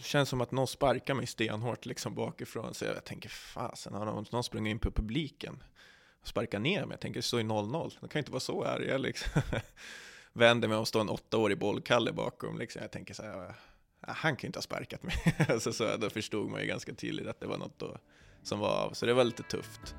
känns som att någon sparkar mig stenhårt liksom bakifrån. Så jag tänker, fasen, har någon, någon sprungit in på publiken och sparkat ner mig? Jag tänker, det står ju 0-0, det kan ju inte vara så arga. jag liksom. Vänder mig och står en åttaårig bollkalle bakom. Liksom. Jag tänker så här, han kan ju inte ha sparkat mig. Alltså så, så då förstod man ju ganska tydligt att det var något då som var av, så det var lite tufft.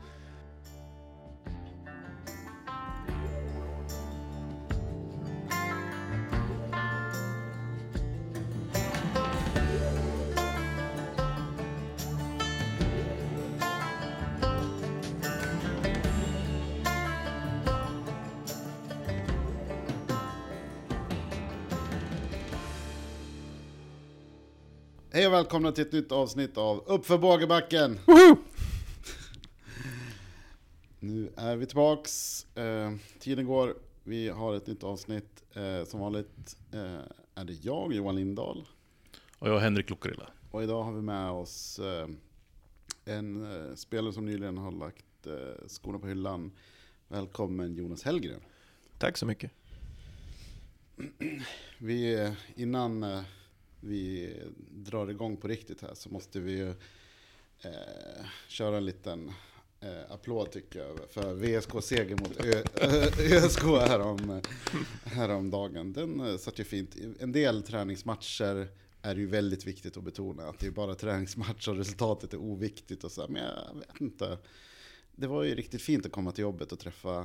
Välkomna till ett nytt avsnitt av Uppför Bågebacken! nu är vi tillbaks, eh, tiden går, vi har ett nytt avsnitt. Eh, som vanligt eh, är det jag, Johan Lindahl. Och jag, Henrik Lucarilla. Och idag har vi med oss eh, en eh, spelare som nyligen har lagt eh, skorna på hyllan. Välkommen Jonas Hellgren. Tack så mycket. Vi, innan eh, vi drar igång på riktigt här så måste vi ju eh, köra en liten eh, applåd tycker jag för VSK-seger mot Ö- ÖSK härom, häromdagen. Den eh, satt ju fint. En del träningsmatcher är ju väldigt viktigt att betona att det är bara träningsmatcher och resultatet är oviktigt och så. här. Men jag vet inte. Det var ju riktigt fint att komma till jobbet och träffa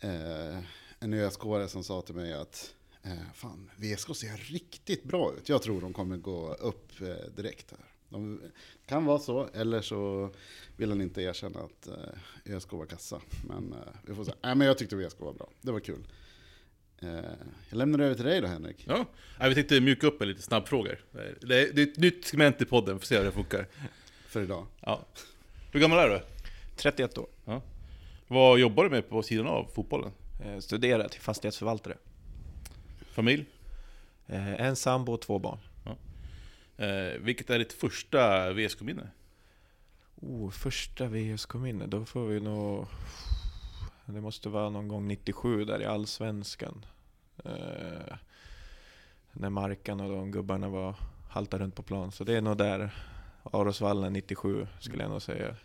eh, en ÖSK-are som sa till mig att Eh, fan, VSK ser riktigt bra ut. Jag tror de kommer gå upp eh, direkt här. De kan vara så, eller så vill han inte erkänna att eh, ÖSK var kassa. Men eh, vi får se. Nej, men jag tyckte VSK var bra. Det var kul. Eh, jag lämnar över till dig då Henrik. Ja, vi tänkte mjuka upp med lite snabbfrågor. Det är, det är ett nytt segment i podden, får se hur det funkar. För idag. Ja. Hur gammal är du? 31 år. Ja. Vad jobbar du med på sidan av fotbollen? Eh, studerar till fastighetsförvaltare. Familj? Eh, en sambo och två barn. Eh, vilket är ditt första VSK-minne? Oh, första VSK-minne, då får vi nog... Det måste vara någon gång 97 där i Allsvenskan. Eh, när Markan och de gubbarna var halta runt på plan. Så det är nog där, Arosvallen 97 skulle jag nog säga.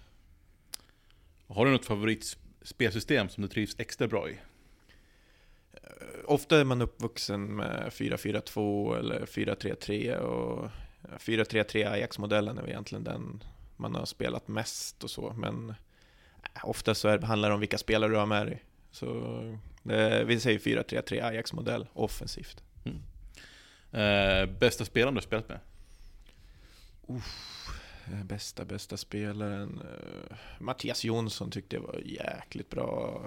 Har du något favoritspelsystem som du trivs extra bra i? Ofta är man uppvuxen med 4-4-2 eller 4-3-3 och 4-3-3 Ajax-modellen är egentligen den man har spelat mest och så, men äh, ofta så är, handlar det om vilka spelare du har med dig. Så det, vi säger 4-3-3 Ajax-modell, offensivt. Mm. Eh, bästa spelaren du har spelat med? Uff, bästa, bästa spelaren? Uh, Mattias Jonsson tyckte jag var jäkligt bra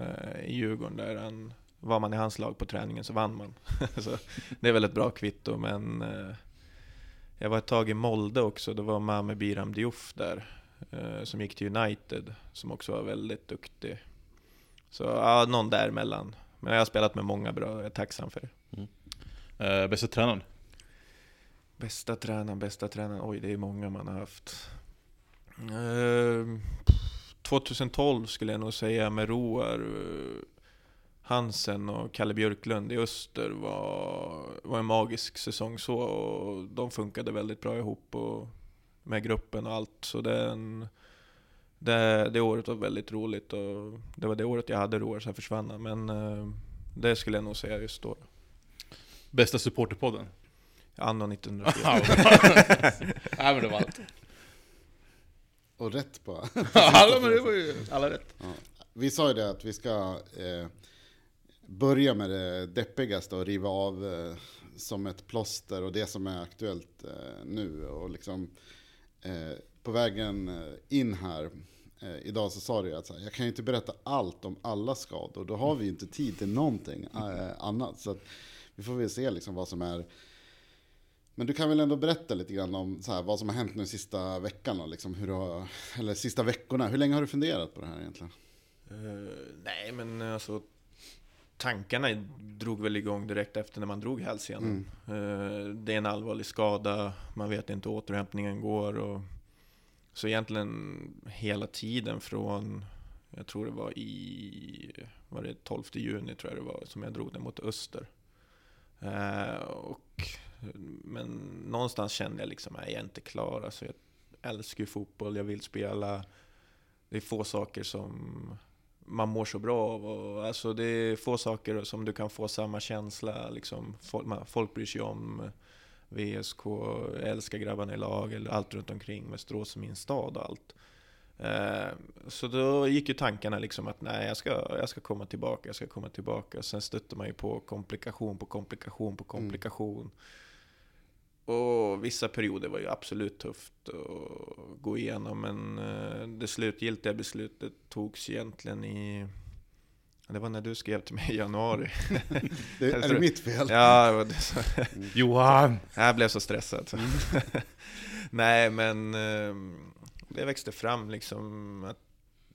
uh, i Djurgården där. Han, var man i hans lag på träningen så vann man. så det är väl ett bra kvitto, men eh, jag var ett tag i Molde också, då var Mame Biram Diouf där, eh, som gick till United, som också var väldigt duktig. Så ja, någon däremellan. Men jag har spelat med många bra, jag är tacksam för det. Mm. Eh, bästa tränaren? Bästa tränaren, bästa tränaren, oj det är många man har haft. Eh, 2012 skulle jag nog säga med Roar Hansen och Kalle Björklund i Öster var, var en magisk säsong så och de funkade väldigt bra ihop och med gruppen och allt. Så den, det, det året var väldigt roligt och det var det året jag hade roligt, sen försvann han. Men eh, det skulle jag nog säga just då. Bästa supporterpodden? Anno 1904. ja, men det var allt. Och rätt på. alla, men det var ju alla rätt. Ja. Vi sa ju det att vi ska eh, börja med det deppigaste och riva av eh, som ett plåster och det som är aktuellt eh, nu. Och liksom, eh, på vägen eh, in här eh, idag så sa du att här, jag kan ju inte berätta allt om alla skador. Då har vi ju inte tid till någonting eh, annat. Så vi får väl se liksom vad som är men du kan väl ändå berätta lite grann om så här, vad som har hänt nu sista veckan? Och liksom hur har, eller sista veckorna. Hur länge har du funderat på det här egentligen? Uh, nej, men alltså tankarna drog väl igång direkt efter när man drog hälsenan. Mm. Eh, det är en allvarlig skada, man vet inte hur återhämtningen går. Och, så egentligen hela tiden från, jag tror det var i, var det 12 juni tror jag det var, som jag drog den mot Öster. Eh, och Men någonstans kände jag liksom, nej, jag är inte klar. Alltså, jag älskar ju fotboll, jag vill spela. Det är få saker som man mår så bra av. Och, alltså, det är få saker som du kan få samma känsla. Liksom, folk, man, folk bryr sig om VSK, älskar grabbarna i lag, allt runt omkring. Västerås är min stad och allt. Eh, så då gick ju tankarna liksom att nej, jag ska, jag ska komma tillbaka, jag ska komma tillbaka. Sen stötte man ju på komplikation på komplikation på komplikation. Mm. Och vissa perioder var ju absolut tufft att gå igenom, men eh, det slutgiltiga beslutet togs egentligen i... Det var när du skrev till mig i januari. det, är det mitt fel? Ja, det var det så. Johan! Jag blev så stressad. Mm. Nej, men ehm, det växte fram liksom att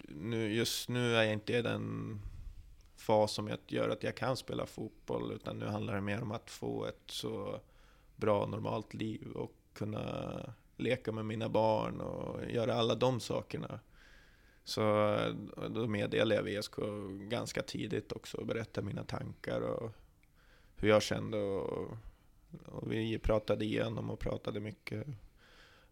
nu, just nu är jag inte i den fas som gör att jag kan spela fotboll, utan nu handlar det mer om att få ett så bra, normalt liv och kunna leka med mina barn och göra alla de sakerna. Så eh, då meddelade jag VSK ganska tidigt också och berättade mina tankar och hur jag kände. Och, och vi pratade igenom och pratade mycket.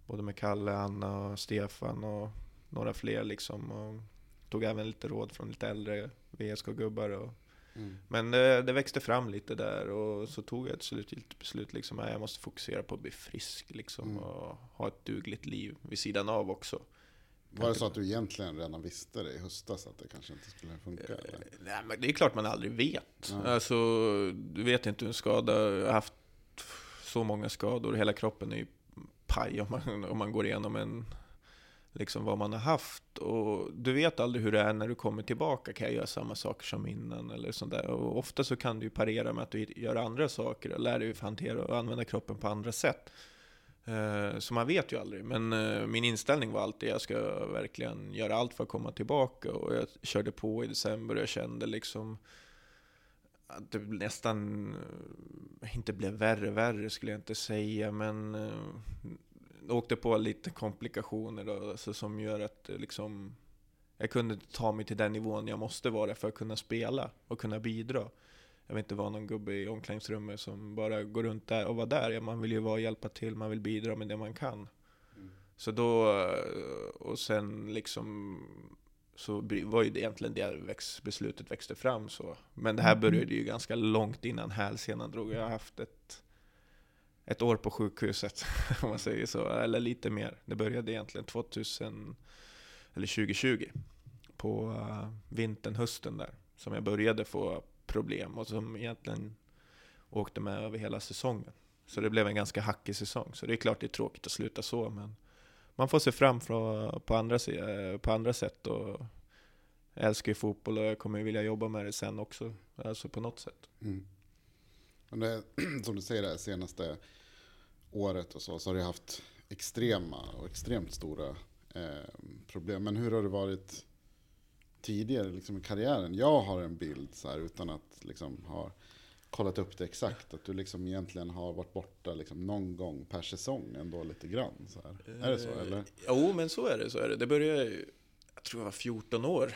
Både med Kalle, Anna och Stefan och några fler liksom. Och tog även lite råd från lite äldre VSK-gubbar. Mm. Men det, det, växte fram lite där och så tog jag ett slutgiltigt beslut. Liksom, jag måste fokusera på att bli frisk liksom, mm. och ha ett dugligt liv vid sidan av också. Var det så att du egentligen redan visste det i höstas att det kanske inte skulle funka? Eller? Eh, nej, men det är klart man aldrig vet. Mm. Alltså, du vet inte hur en skada, jag har haft så många skador, hela kroppen är ju paj om man, om man går igenom en liksom vad man har haft. Och du vet aldrig hur det är när du kommer tillbaka. Kan jag göra samma saker som innan? Eller sånt där. Och ofta så kan du parera med att du gör andra saker och lär dig att hantera och använda kroppen på andra sätt. Eh, så man vet ju aldrig. Men eh, min inställning var alltid att jag ska verkligen göra allt för att komma tillbaka. Och jag körde på i december och jag kände liksom att det nästan inte blev värre, värre skulle jag inte säga, men eh, åkte på lite komplikationer då, alltså som gör att eh, liksom, jag kunde ta mig till den nivån jag måste vara för att kunna spela och kunna bidra. Jag vill inte vara någon gubbe i omklädningsrummet som bara går runt där och vara där. Man vill ju vara hjälpa till, man vill bidra med det man kan. Mm. Så då, eh, och sen liksom så var ju det egentligen det beslutet växte fram så. Men det här mm. började ju ganska långt innan hälsenan drog. Jag har haft ett ett år på sjukhuset, om man säger så, eller lite mer. Det började egentligen 2000, eller 2020, på uh, vintern, hösten där, som jag började få problem och som egentligen åkte med över hela säsongen. Så det blev en ganska hackig säsong. Så det är klart det är tråkigt att sluta så, men man får se fram på andra, eh, på andra sätt. Och jag älskar ju fotboll och jag kommer vilja jobba med det sen också, alltså på något sätt. Mm. Men det, som du säger, det senaste året och så, så har du haft extrema och extremt stora eh, problem. Men hur har det varit tidigare liksom, i karriären? Jag har en bild så här, utan att liksom, ha kollat upp det exakt. Att du liksom egentligen har varit borta liksom, någon gång per säsong ändå lite grann. Så här. Är det så eh, eller? Jo, men så är det. Så är det. det började ju, jag tror jag var 14 år.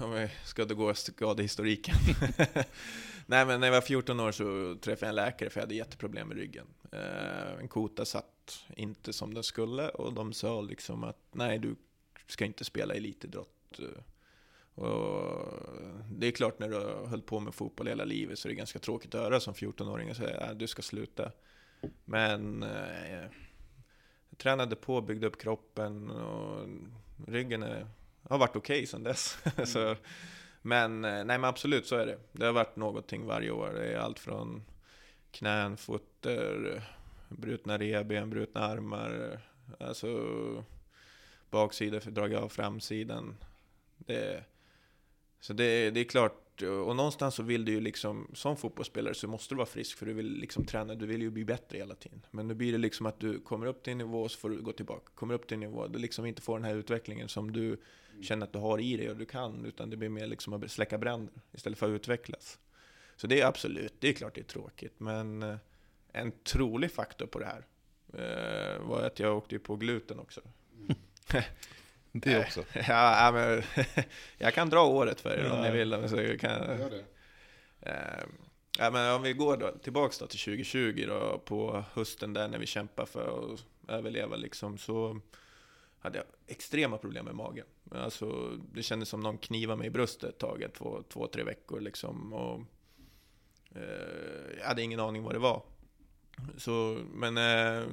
Om jag ska gå skadehistoriken. Nej, men när jag var 14 år så träffade jag en läkare för jag hade jätteproblem med ryggen. Eh, en kota satt inte som den skulle och de sa liksom att nej, du ska inte spela elitidrott. Eh, och det är klart när du har hållit på med fotboll hela livet så är det ganska tråkigt att höra som 14-åring och säga att du ska sluta. Men eh, jag tränade på, byggde upp kroppen och ryggen är, har varit okej okay sedan dess. så mm men, eh, nej men absolut så är det. Det har varit någonting varje år. Det är allt från knän, fötter, brutna revben, brutna armar. Alltså baksida dragit av framsidan. Det, så det, det är klart, och någonstans så vill du ju liksom, som fotbollsspelare så måste du vara frisk för du vill liksom träna, du vill ju bli bättre hela tiden. Men nu blir det liksom att du kommer upp till en nivå så får du gå tillbaka, kommer upp till en nivå, du liksom inte får den här utvecklingen som du känner att du har i dig och du kan, utan det blir mer liksom att släcka bränder istället för att utvecklas. Så det är absolut, det är klart det är tråkigt, men eh, en trolig faktor på det här eh, var att jag åkte på gluten också. Mm. det också? ja, men jag kan dra året för er om ni vill. Så kan, Gör det. Eh, Ja, men om vi går då, tillbaks då till 2020 då, på hösten där när vi kämpade för att överleva liksom, så hade jag extrema problem med magen. Alltså, det kändes som någon knivade mig i bröstet ett tag, två, två tre veckor liksom. Och, eh, jag hade ingen aning vad det var. Så, men eh,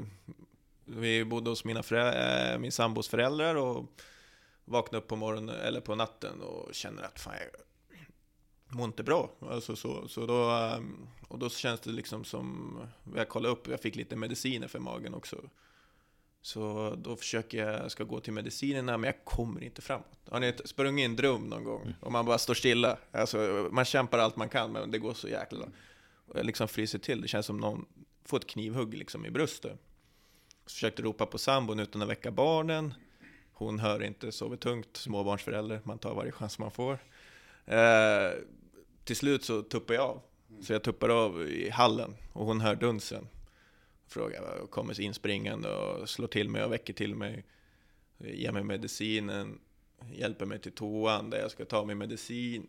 vi bodde hos mina förä- eh, min sambos föräldrar och vaknade upp på morgonen eller på natten och känner att fan, jag mår inte bra. Alltså så, så då, eh, och då känns det liksom som, jag kollade upp, jag fick lite mediciner för magen också. Så då försöker jag, ska gå till medicinerna, men jag kommer inte framåt. Har ni sprungit i en dröm någon gång? Och man bara står stilla. Alltså, man kämpar allt man kan, men det går så jäkla... Och jag liksom fryser till, det känns som någon får ett knivhugg liksom i bröstet. Så försökte ropa på sambon utan att väcka barnen. Hon hör inte, sover tungt, småbarnsförälder, man tar varje chans man får. Eh, till slut så tuppar jag av. Så jag tuppar av i hallen och hon hör dunsen. Frågar och kommer inspringande och slår till mig och väcker till mig. Ger mig medicinen, hjälper mig till toan där jag ska ta min medicin.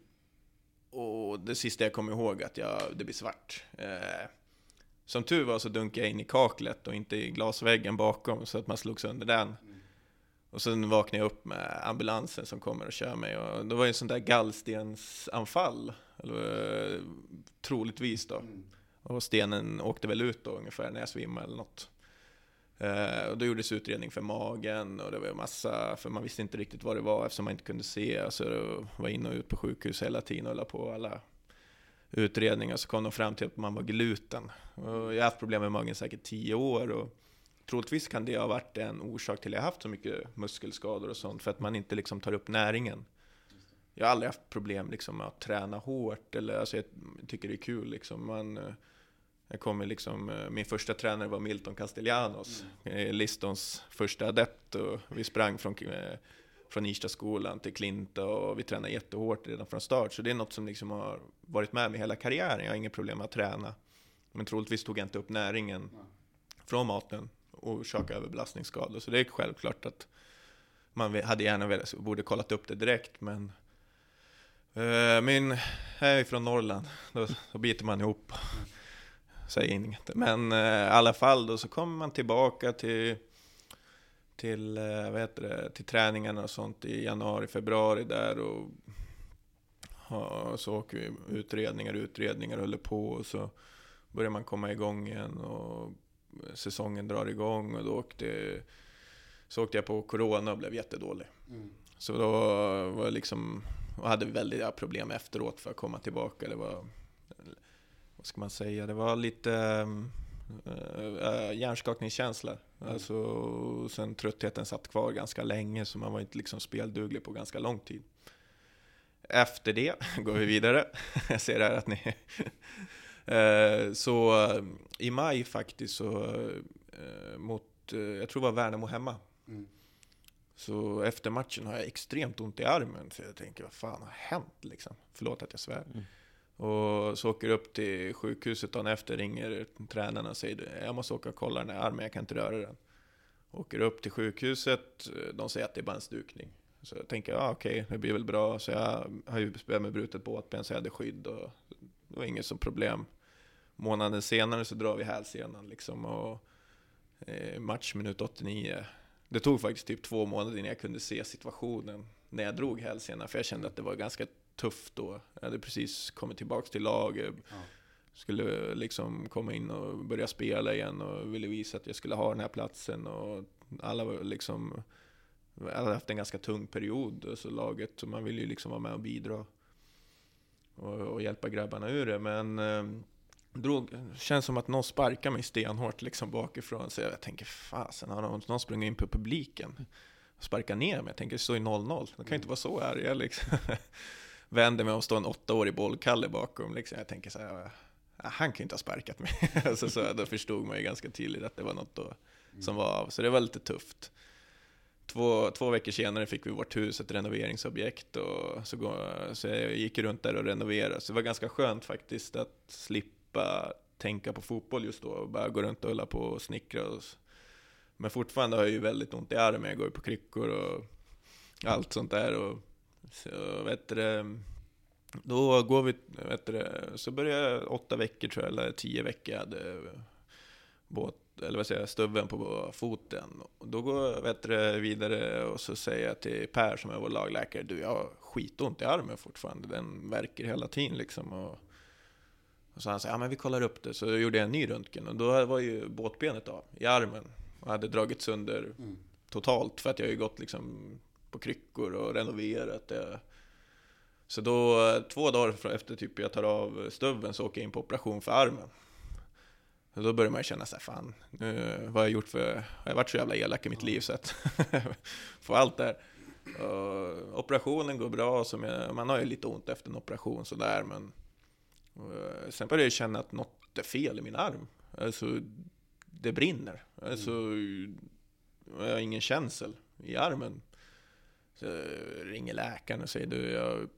Och det sista jag kommer ihåg är att jag, det blir svart. Eh, som tur var så dunkade jag in i kaklet och inte i glasväggen bakom så att man slog sönder den. Och sen vaknade jag upp med ambulansen som kommer och kör mig. Och det var ju en sån där gallstensanfall. Eller, eh, troligtvis då. Mm. Och stenen åkte väl ut då ungefär när jag svimmade eller något. Eh, och då gjordes utredning för magen och det var massa, för man visste inte riktigt vad det var eftersom man inte kunde se. Så alltså, var in och ut på sjukhus hela tiden och la på alla utredningar. Så kom de fram till att man var gluten. Och jag har haft problem med magen säkert tio år. Och troligtvis kan det ha varit en orsak till att jag haft så mycket muskelskador och sånt. För att man inte liksom tar upp näringen. Jag har aldrig haft problem liksom med att träna hårt. Eller, alltså jag tycker det är kul. Liksom. Man, eh, jag kommer liksom, eh, min första tränare var Milton Castellanos, mm. Listons första adept. Och vi sprang från, eh, från Irstaskolan till Klinta och vi tränade jättehårt redan från start. Så det är något som liksom har varit med mig hela karriären. Jag har inga problem med att träna. Men troligtvis tog jag inte upp näringen mm. från maten och orsaka överbelastningsskador. Så det är självklart att man hade gärna velat, borde kollat upp det direkt. Men min, jag är från Norrland, då, då biter man ihop. Säger inget. Men uh, i alla fall då så kommer man tillbaka till till, uh, vad heter det, till träningarna och sånt i januari, februari där och och så åker vi utredningar, utredningar håller på och så börjar man komma igång igen och säsongen drar igång och då åkte, så åkte jag på Corona och blev jättedålig. Mm. Så då var jag liksom, och hade väldiga problem efteråt för att komma tillbaka. Det var, vad ska man säga, det var lite äh, hjärnskakningskänsla. Mm. Alltså, sen tröttheten satt kvar ganska länge så man var inte liksom spelduglig på ganska lång tid. Efter det går vi vidare. Jag ser här att ni Eh, så i maj faktiskt så mot, jag tror det var Värnamo hemma. Mm. Så efter matchen har jag extremt ont i armen. Så jag tänker, vad fan har hänt liksom? Förlåt att jag svär. Mm. Och så åker jag upp till sjukhuset dagen efter, ringer tränarna och säger jag måste åka och kolla den här armen, jag kan inte röra den. Åker upp till sjukhuset, de säger att det är bara en stukning. Så jag tänker, ja okej, okay, det blir väl bra. Så jag har ju spelat med brutet båtben så jag hade skydd och det var inget som problem. Månaden senare så drar vi hälsenan liksom och eh, matchminut 89. Det tog faktiskt typ två månader innan jag kunde se situationen när jag drog hälsenan, för jag kände att det var ganska tufft då. Jag hade precis kommit tillbaka till laget, ja. skulle liksom komma in och börja spela igen och ville visa att jag skulle ha den här platsen och alla var liksom hade haft en ganska tung period, alltså laget, så man vill ju liksom vara med och bidra och, och hjälpa grabbarna ur det. Men eh, drog, känns som att någon sparkar mig stenhårt liksom bakifrån. Så jag tänker, fasen, har någon, någon sprungit in på publiken? Sparkar ner mig? Jag tänker, det står ju 0-0. Det kan ju inte vara så arga liksom. Vänder mig och står en åttaårig bollkalle bakom. Liksom. Jag tänker så här, han kan ju inte ha sparkat mig. så, så, då förstod man ju ganska tydligt att det var något då, som var av. Så det var lite tufft. Två, två veckor senare fick vi vårt hus, ett renoveringsobjekt. Och så, så jag gick runt där och renoverade. Så det var ganska skönt faktiskt att slippa tänka på fotboll just då. Och bara gå runt och hålla på och snickra. Och, men fortfarande har jag ju väldigt ont i armen. Jag går ju på kryckor och allt sånt där. Och, så, vet du, Då går vi, vet du, så börjar jag åtta veckor tror jag, eller tio veckor. Jag hade båt, eller vad säger jag, stuven på foten. Och då går jag vet du, vidare och så säger jag till Per som är vår lagläkare, du jag har skitont i armen fortfarande, den verkar hela tiden liksom. Och, och så han säger, ja men vi kollar upp det. Så jag gjorde jag en ny röntgen och då var ju båtbenet av i armen. Och hade dragit sönder Mm. totalt för att jag har ju gått liksom på kryckor och renoverat det. Så då, två dagar efter typ jag tar av stuven så åker jag in på operation för armen. Och då börjar man känna så här, fan, nu, vad har jag gjort för, har jag varit så jävla elak i mitt liv så att få allt där. Och operationen går bra, som jag, man har ju lite ont efter en operation sådär, men sen börjar jag känna att något är fel i min arm. Alltså, det brinner. Alltså, jag har ingen känsel i armen. Så jag ringer läkaren och säger du, jag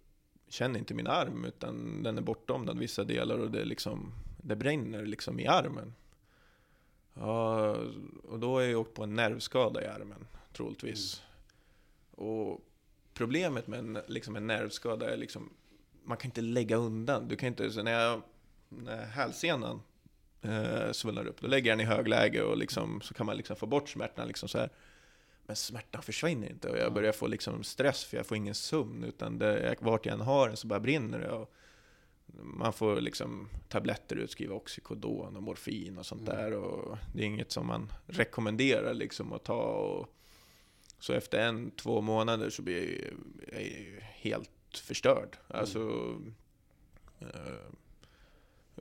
känner inte min arm utan den är bortomdad vissa delar och det, liksom, det bränner liksom i armen. Ja, och då har jag åkt på en nervskada i armen, troligtvis. Och problemet med en, liksom en nervskada är liksom, man kan inte lägga undan. Du kan inte, så när, jag, när hälsenan eh, svullnar upp, då lägger jag den i högläge och liksom, så kan man liksom få bort smärtan. Liksom så här. Men smärtan försvinner inte och jag börjar få liksom stress för jag får ingen sömn. Utan det, vart jag än har den så bara brinner det. Och man får liksom tabletter utskriva, Oxycodon och morfin och sånt där. Och det är inget som man rekommenderar liksom att ta. Och, så efter en, två månader så blir jag jag ju helt förstörd. Alltså, eh,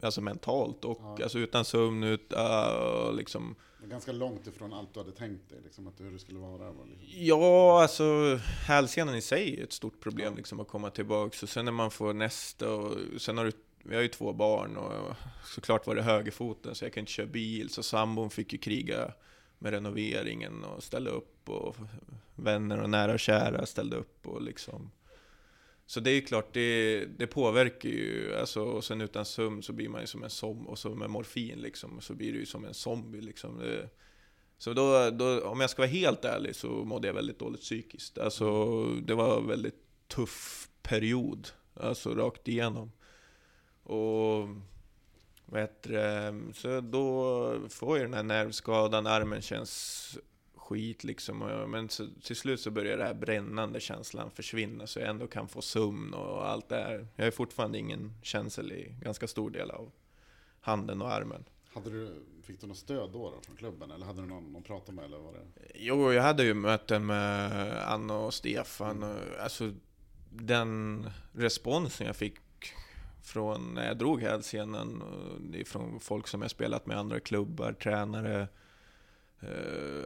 alltså mentalt och Ja. alltså utan sömn, utan liksom Det var ganska långt ifrån allt du hade tänkt dig, liksom, att hur det skulle vara. var Liksom. Ja, alltså hälsenan i sig är ett stort problem Ja. liksom att komma tillbaka. Så sen när man får nästa och sen har du, vi har ju två barn och såklart var det högerfoten så jag kan inte köra bil. Så sambon fick ju kriga med renoveringen och ställa upp och vänner och nära och kära ställde upp och liksom. Så det är ju klart, det, det påverkar ju. Alltså, och sen utan sömn så blir man ju som en zombie, och så med morfin liksom, så blir du ju som en zombie liksom. Det, så då, då, om jag ska vara helt ärlig så mådde jag väldigt dåligt psykiskt. Alltså, det var en väldigt tuff period, alltså rakt igenom. Och vad heter det, så då får jag den här nervskadan, armen känns skit liksom. Men så, till slut så börjar den här brännande känslan försvinna så jag ändå kan få sömn och allt det här. Jag har fortfarande ingen känsel i ganska stor del av handen och armen. Hade du, fick du något stöd då, då från klubben? Eller hade du någon att prata med? Eller var det? Jo, jag hade ju möten med Anna och Stefan. Och, alltså, den responsen jag fick från när jag drog hälsenan, är från folk som jag spelat med, andra klubbar, tränare,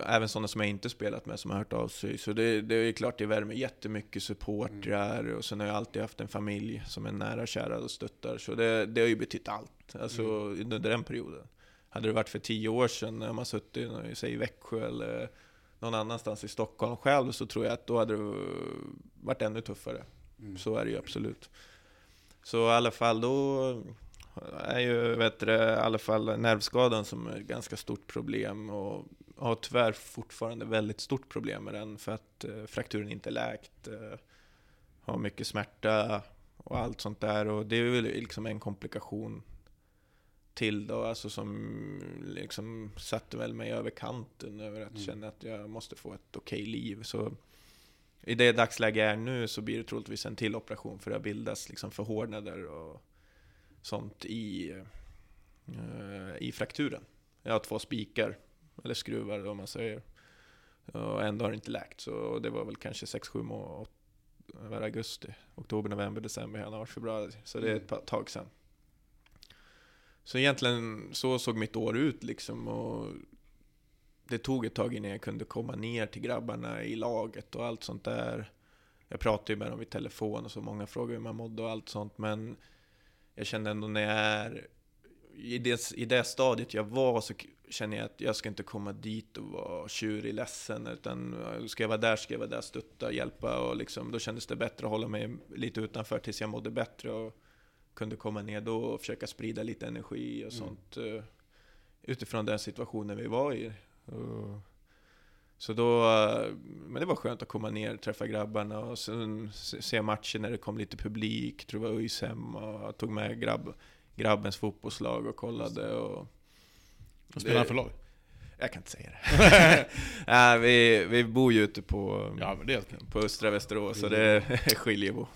även sådana som jag inte spelat med som har hört av sig. Så det, det är klart det värmer jättemycket supportrar och sen har jag alltid haft en familj som är nära och kära och stöttar. Så det, det har ju betytt allt, alltså under den perioden. Hade det varit för tio år sedan när man suttit i, säg, i Växjö eller någon annanstans i Stockholm själv så tror jag att då hade det varit ännu tuffare. Mm. Så är det ju absolut. Så i alla fall då är ju, vet du, i alla fall nervskadan som är ett ganska stort problem och har tyvärr fortfarande väldigt stort problem med den för att eh, frakturen inte är läkt. Eh, har mycket smärta och allt sånt där och det är väl liksom en komplikation till då, alltså som liksom satte väl mig över kanten över att Mm. känna att jag måste få ett okej liv. Så i det dagsläge jag är nu så blir det troligtvis en till operation för det har bildats liksom förhårdnader och sånt i, eh, i frakturen. Jag har två spikar, eller skruvar om man säger. Och ändå har det inte läkt, så det var väl kanske 6-7 månader, augusti, oktober, november, december, januari, februari. Så det är ett par- tag sedan. Så egentligen så såg mitt år ut liksom och det tog ett tag innan jag kunde komma ner till grabbarna i laget och allt sånt där. Jag pratade ju med dem i telefon och så många frågade hur man mådde och allt sånt men jag kände ändå när jag är i det, i det stadiet jag var så känner jag att jag ska inte komma dit och vara tjurig, ledsen utan eh, ska jag vara där ska jag vara där, stötta, hjälpa och liksom då kändes det bättre att hålla mig lite utanför tills jag mådde bättre och kunde komma ner då och försöka sprida lite energi och Mm. sånt eh, utifrån den situationen vi var i. Så då, eh, men det var skönt att komma ner, träffa grabbarna och sen se matchen när det kom lite publik. Tror det var ÖIS hemma och tog med grabb, grabbens fotbollslag och kollade. Och Vad spelar han för lag? jag kan inte säga det. Nej, vi, vi bor ju ute på, Ja, det på östra Västerås, så det är Skiljebo.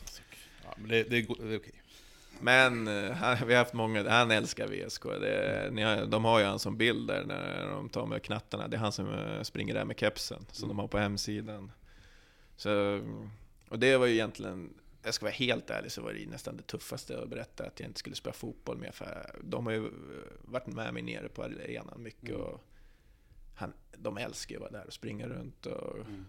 Ja, men det, det, är det är okej. Men eh, han, vi har haft många, han älskar VSK. Det, ni har, de har ju han som bild där när de tar med knattarna. Det är han som eh, springer där med kepsen, som de har på hemsidan. Så, och det var ju egentligen, jag ska vara helt ärlig, så var det nästan det tuffaste att berätta att jag inte skulle spela fotboll med. För de har ju eh, varit med mig nere på arenan mycket. Mm. Och han, de älskar ju att vara där och springa runt. Och, Mm.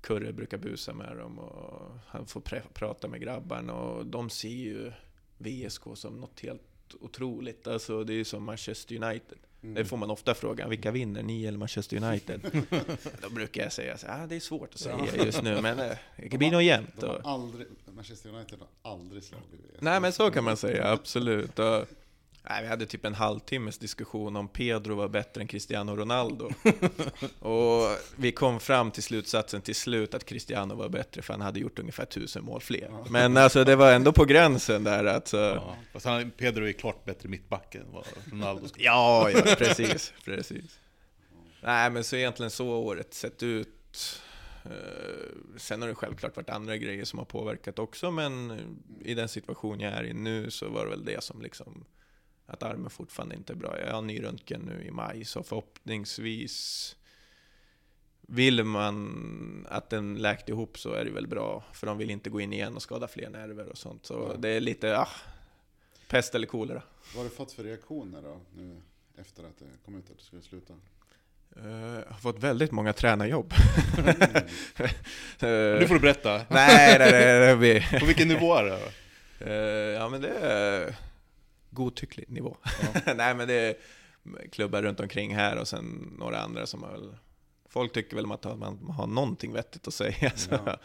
Kurre brukar busa med dem och han får pre- prata med grabbarna och de ser ju VSK som något helt otroligt. Alltså det är ju som Manchester United. Mm. Det får man ofta frågan, vilka vinner, ni eller Manchester United? Då brukar jag säga här, ah, det är svårt att säga just nu, men eh, det blir nog jämnt. De Och, aldrig, Manchester United har aldrig slagit VSK. nej men så kan man säga, absolut. Och, nej, vi hade typ en halvtimmes diskussion om Pedro var bättre än Cristiano Ronaldo. och vi kom fram till slutsatsen till slut att Cristiano var bättre, för han hade gjort ungefär tusen mål fler. Men alltså det var ändå på gränsen där att... Så, Ja. Fast han, Pedro är klart bättre mittback än vad Ronaldo ska Ja, ja, precis, precis. Nej, men så egentligen så året sett ut. Eh, Sen har det självklart varit andra grejer som har påverkat också, men i den situation jag är i nu så var det väl det som liksom att armen fortfarande inte är bra. Jag har ny röntgen nu i maj, så förhoppningsvis vill man att den läkt ihop så är det väl bra, för de vill inte gå in igen och skada fler nerver och sånt. Så Ja. det är lite, ah, pest eller kolera. Vad har du fått för reaktioner då, nu efter att det kom ut att du skulle sluta? Eh, Jag har fått väldigt många tränarjobb. Nu får du berätta. nej, nej, nej, blir... På vilken nivå är det? Eh, ja, men det är godtycklig nivå. nej, men det är klubbar runt omkring här och sen några andra som har väl... Folk tycker väl att man har någonting vettigt att säga. Ja.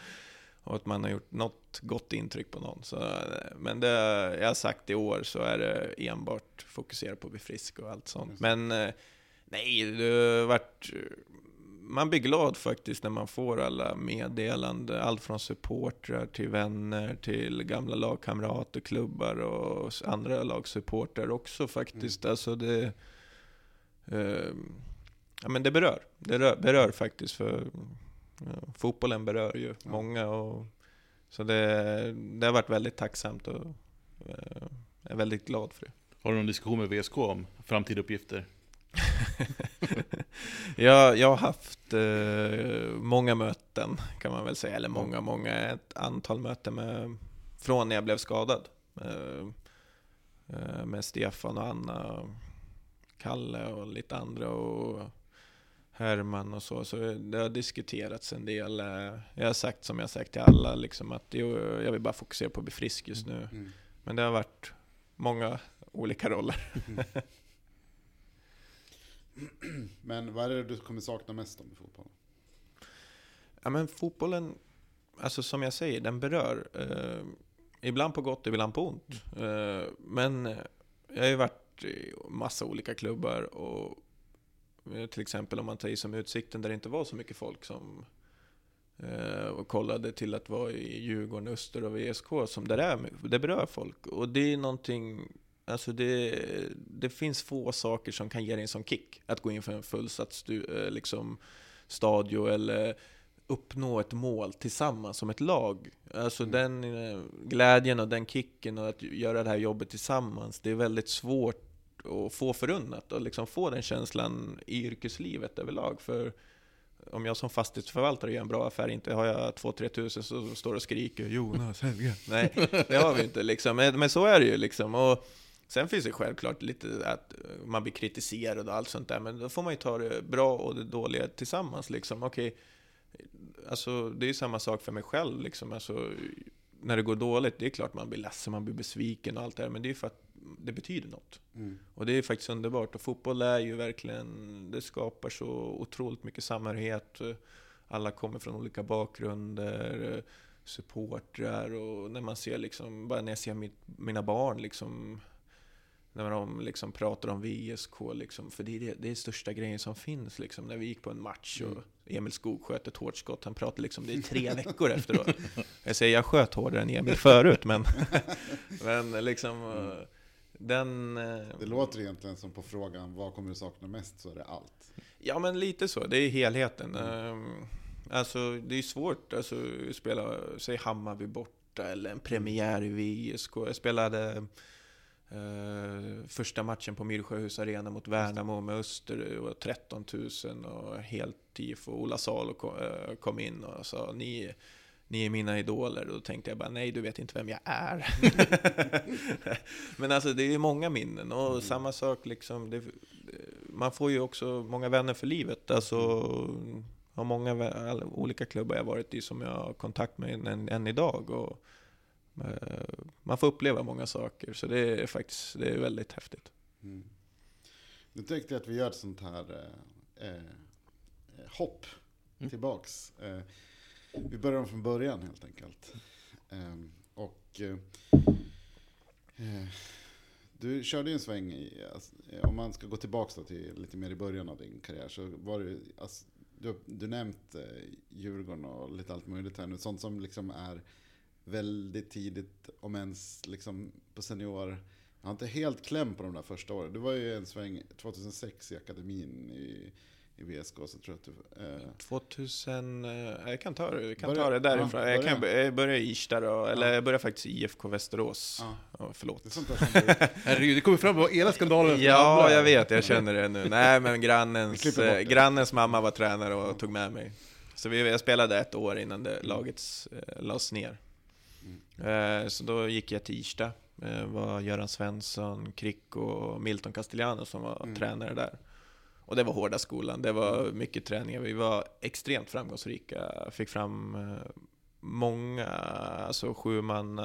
Och att man har gjort något gott intryck på någon. Så, men det jag har sagt i år så är det enbart fokusera på att bli frisk och allt sånt. Men eh, nej, det har varit... Man blir glad faktiskt när man får alla meddelanden. Allt från supportrar till vänner till gamla lagkamrater, klubbar och andra lagsupportrar också faktiskt. Alltså det... Eh, ja men det berör. Det rör, berör faktiskt för ja, fotbollen berör ju Ja. många. Och, så det, det har varit väldigt tacksamt och eh, jag är väldigt glad för det. Har du någon diskussion med VSK om framtida uppgifter? jag, jag har haft eh, många möten kan man väl säga, eller många, många, ett antal möten med, från när jag blev skadad. Eh, eh, med Stefan och Anna, och Kalle och lite andra och Herman och så. Så det har diskuterats en del. Eh, Jag har sagt som jag sagt till alla, liksom att jo, jag vill bara fokusera på att bli frisk just nu. Mm. Men det har varit många olika roller. Men vad är det du kommer sakna mest om i fotbollen? Ja men fotbollen, alltså som jag säger, den berör. Eh, ibland på gott, ibland på ont. Eh, men jag har ju varit i massa olika klubbar och eh, till exempel om man tar i som Utsikten där det inte var så mycket folk som eh, och kollade till att vara i Djurgården, Öster och VSK som där är, det berör folk. Och det är någonting, alltså det, det finns få saker som kan ge dig en sån kick. Att gå in för en fullsatt stu, eh, liksom, stadio eller uppnå ett mål tillsammans som ett lag. Alltså Mm. den eh, glädjen och den kicken och att göra det här jobbet tillsammans, det är väldigt svårt att få förunnat och liksom få den känslan i yrkeslivet överlag. För om jag som fastighetsförvaltare gör en bra affär, inte har jag 2-3 tusen så står och skriker Jonas Helge. Nej, det har vi inte liksom. Men, men så är det ju liksom. Och sen finns det självklart lite att man blir kritiserad och allt sånt där, men då får man ju ta det bra och det dåliga tillsammans liksom. Okej, alltså det är ju samma sak för mig själv liksom. Alltså, när det går dåligt, det är klart man blir ledsen, man blir besviken och allt det där, men det är ju för att det betyder något. Mm. Och det är faktiskt underbart. Och fotboll är ju verkligen, det skapar så otroligt mycket samhörighet. Alla kommer från olika bakgrunder, supportrar och när man ser liksom, bara när jag ser mitt, mina barn liksom när de liksom pratar om VSK, liksom, för det är det, det är största grejen som finns. Liksom, när vi gick på en match och Emil Skog sköt ett hårt skott, han pratade liksom, det är tre veckor efteråt. Jag säger, jag sköt hårdare än Emil förut, men, men liksom, eh, den... eh, Det låter egentligen som på frågan vad kommer du sakna mest så är det allt. Ja, men lite så. Det är helheten. Ehm, Alltså, det är svårt alltså, att spela, säg Hammarby borta eller en premiär i VSK. Jag spelade eh, första matchen på Myrsjöhus Arena mot Värnamo med Öster. Var 13 000 och helt tifo. Ola Salo kom, eh, kom in och sa ni, ni är mina idoler. Då tänkte jag bara nej, du vet inte vem jag är. Men alltså det är många minnen och samma sak liksom. Det, man får ju också många vänner för livet. Alltså, har många olika klubbar jag varit i som jag har kontakt med än, än idag. Och, man får uppleva många saker, så det är faktiskt det är väldigt häftigt. Mm. Nu tänkte jag att vi gör ett sånt här eh, eh, hopp Mm. tillbaks. Eh, vi börjar om från början helt enkelt. Eh, och eh, eh, du körde ju en sväng i, alltså, eh, om man ska gå tillbaks då till lite mer i början av din karriär så var det alltså, du, du nämnt eh, Djurgården och lite allt möjligt här nu. Sånt som liksom är väldigt tidigt, om ens liksom på senior. Jag har inte helt kläm på de där första åren. Det var ju en sväng 2006 i akademin i, i VSK. Så tror jag att du, eh, 2000, eh, jag kan ta det, jag kan Börja- ta det därifrån. ja, jag kan börja. jag börjar i Irsta då, eller Ja. jag börjar faktiskt i IFK Västerås. ja, Ja, förlåt. det sånt där du, Herregud, det kommer fram vad ena skandalen Ja, jag vet, jag känner det nu. Nej, men grannens, eh, grannens mamma var tränare och tog med mig. Så vi, jag spelade ett år innan det, laget eh, lades ner. Eh, så då gick jag till Irsta. Eh, var Göran Svensson, Krick och Milton Castellano som var Mm. tränare där. Och det var hårda skolan, det var mycket träningar. Vi var extremt framgångsrika, fick fram eh, många, alltså sju man,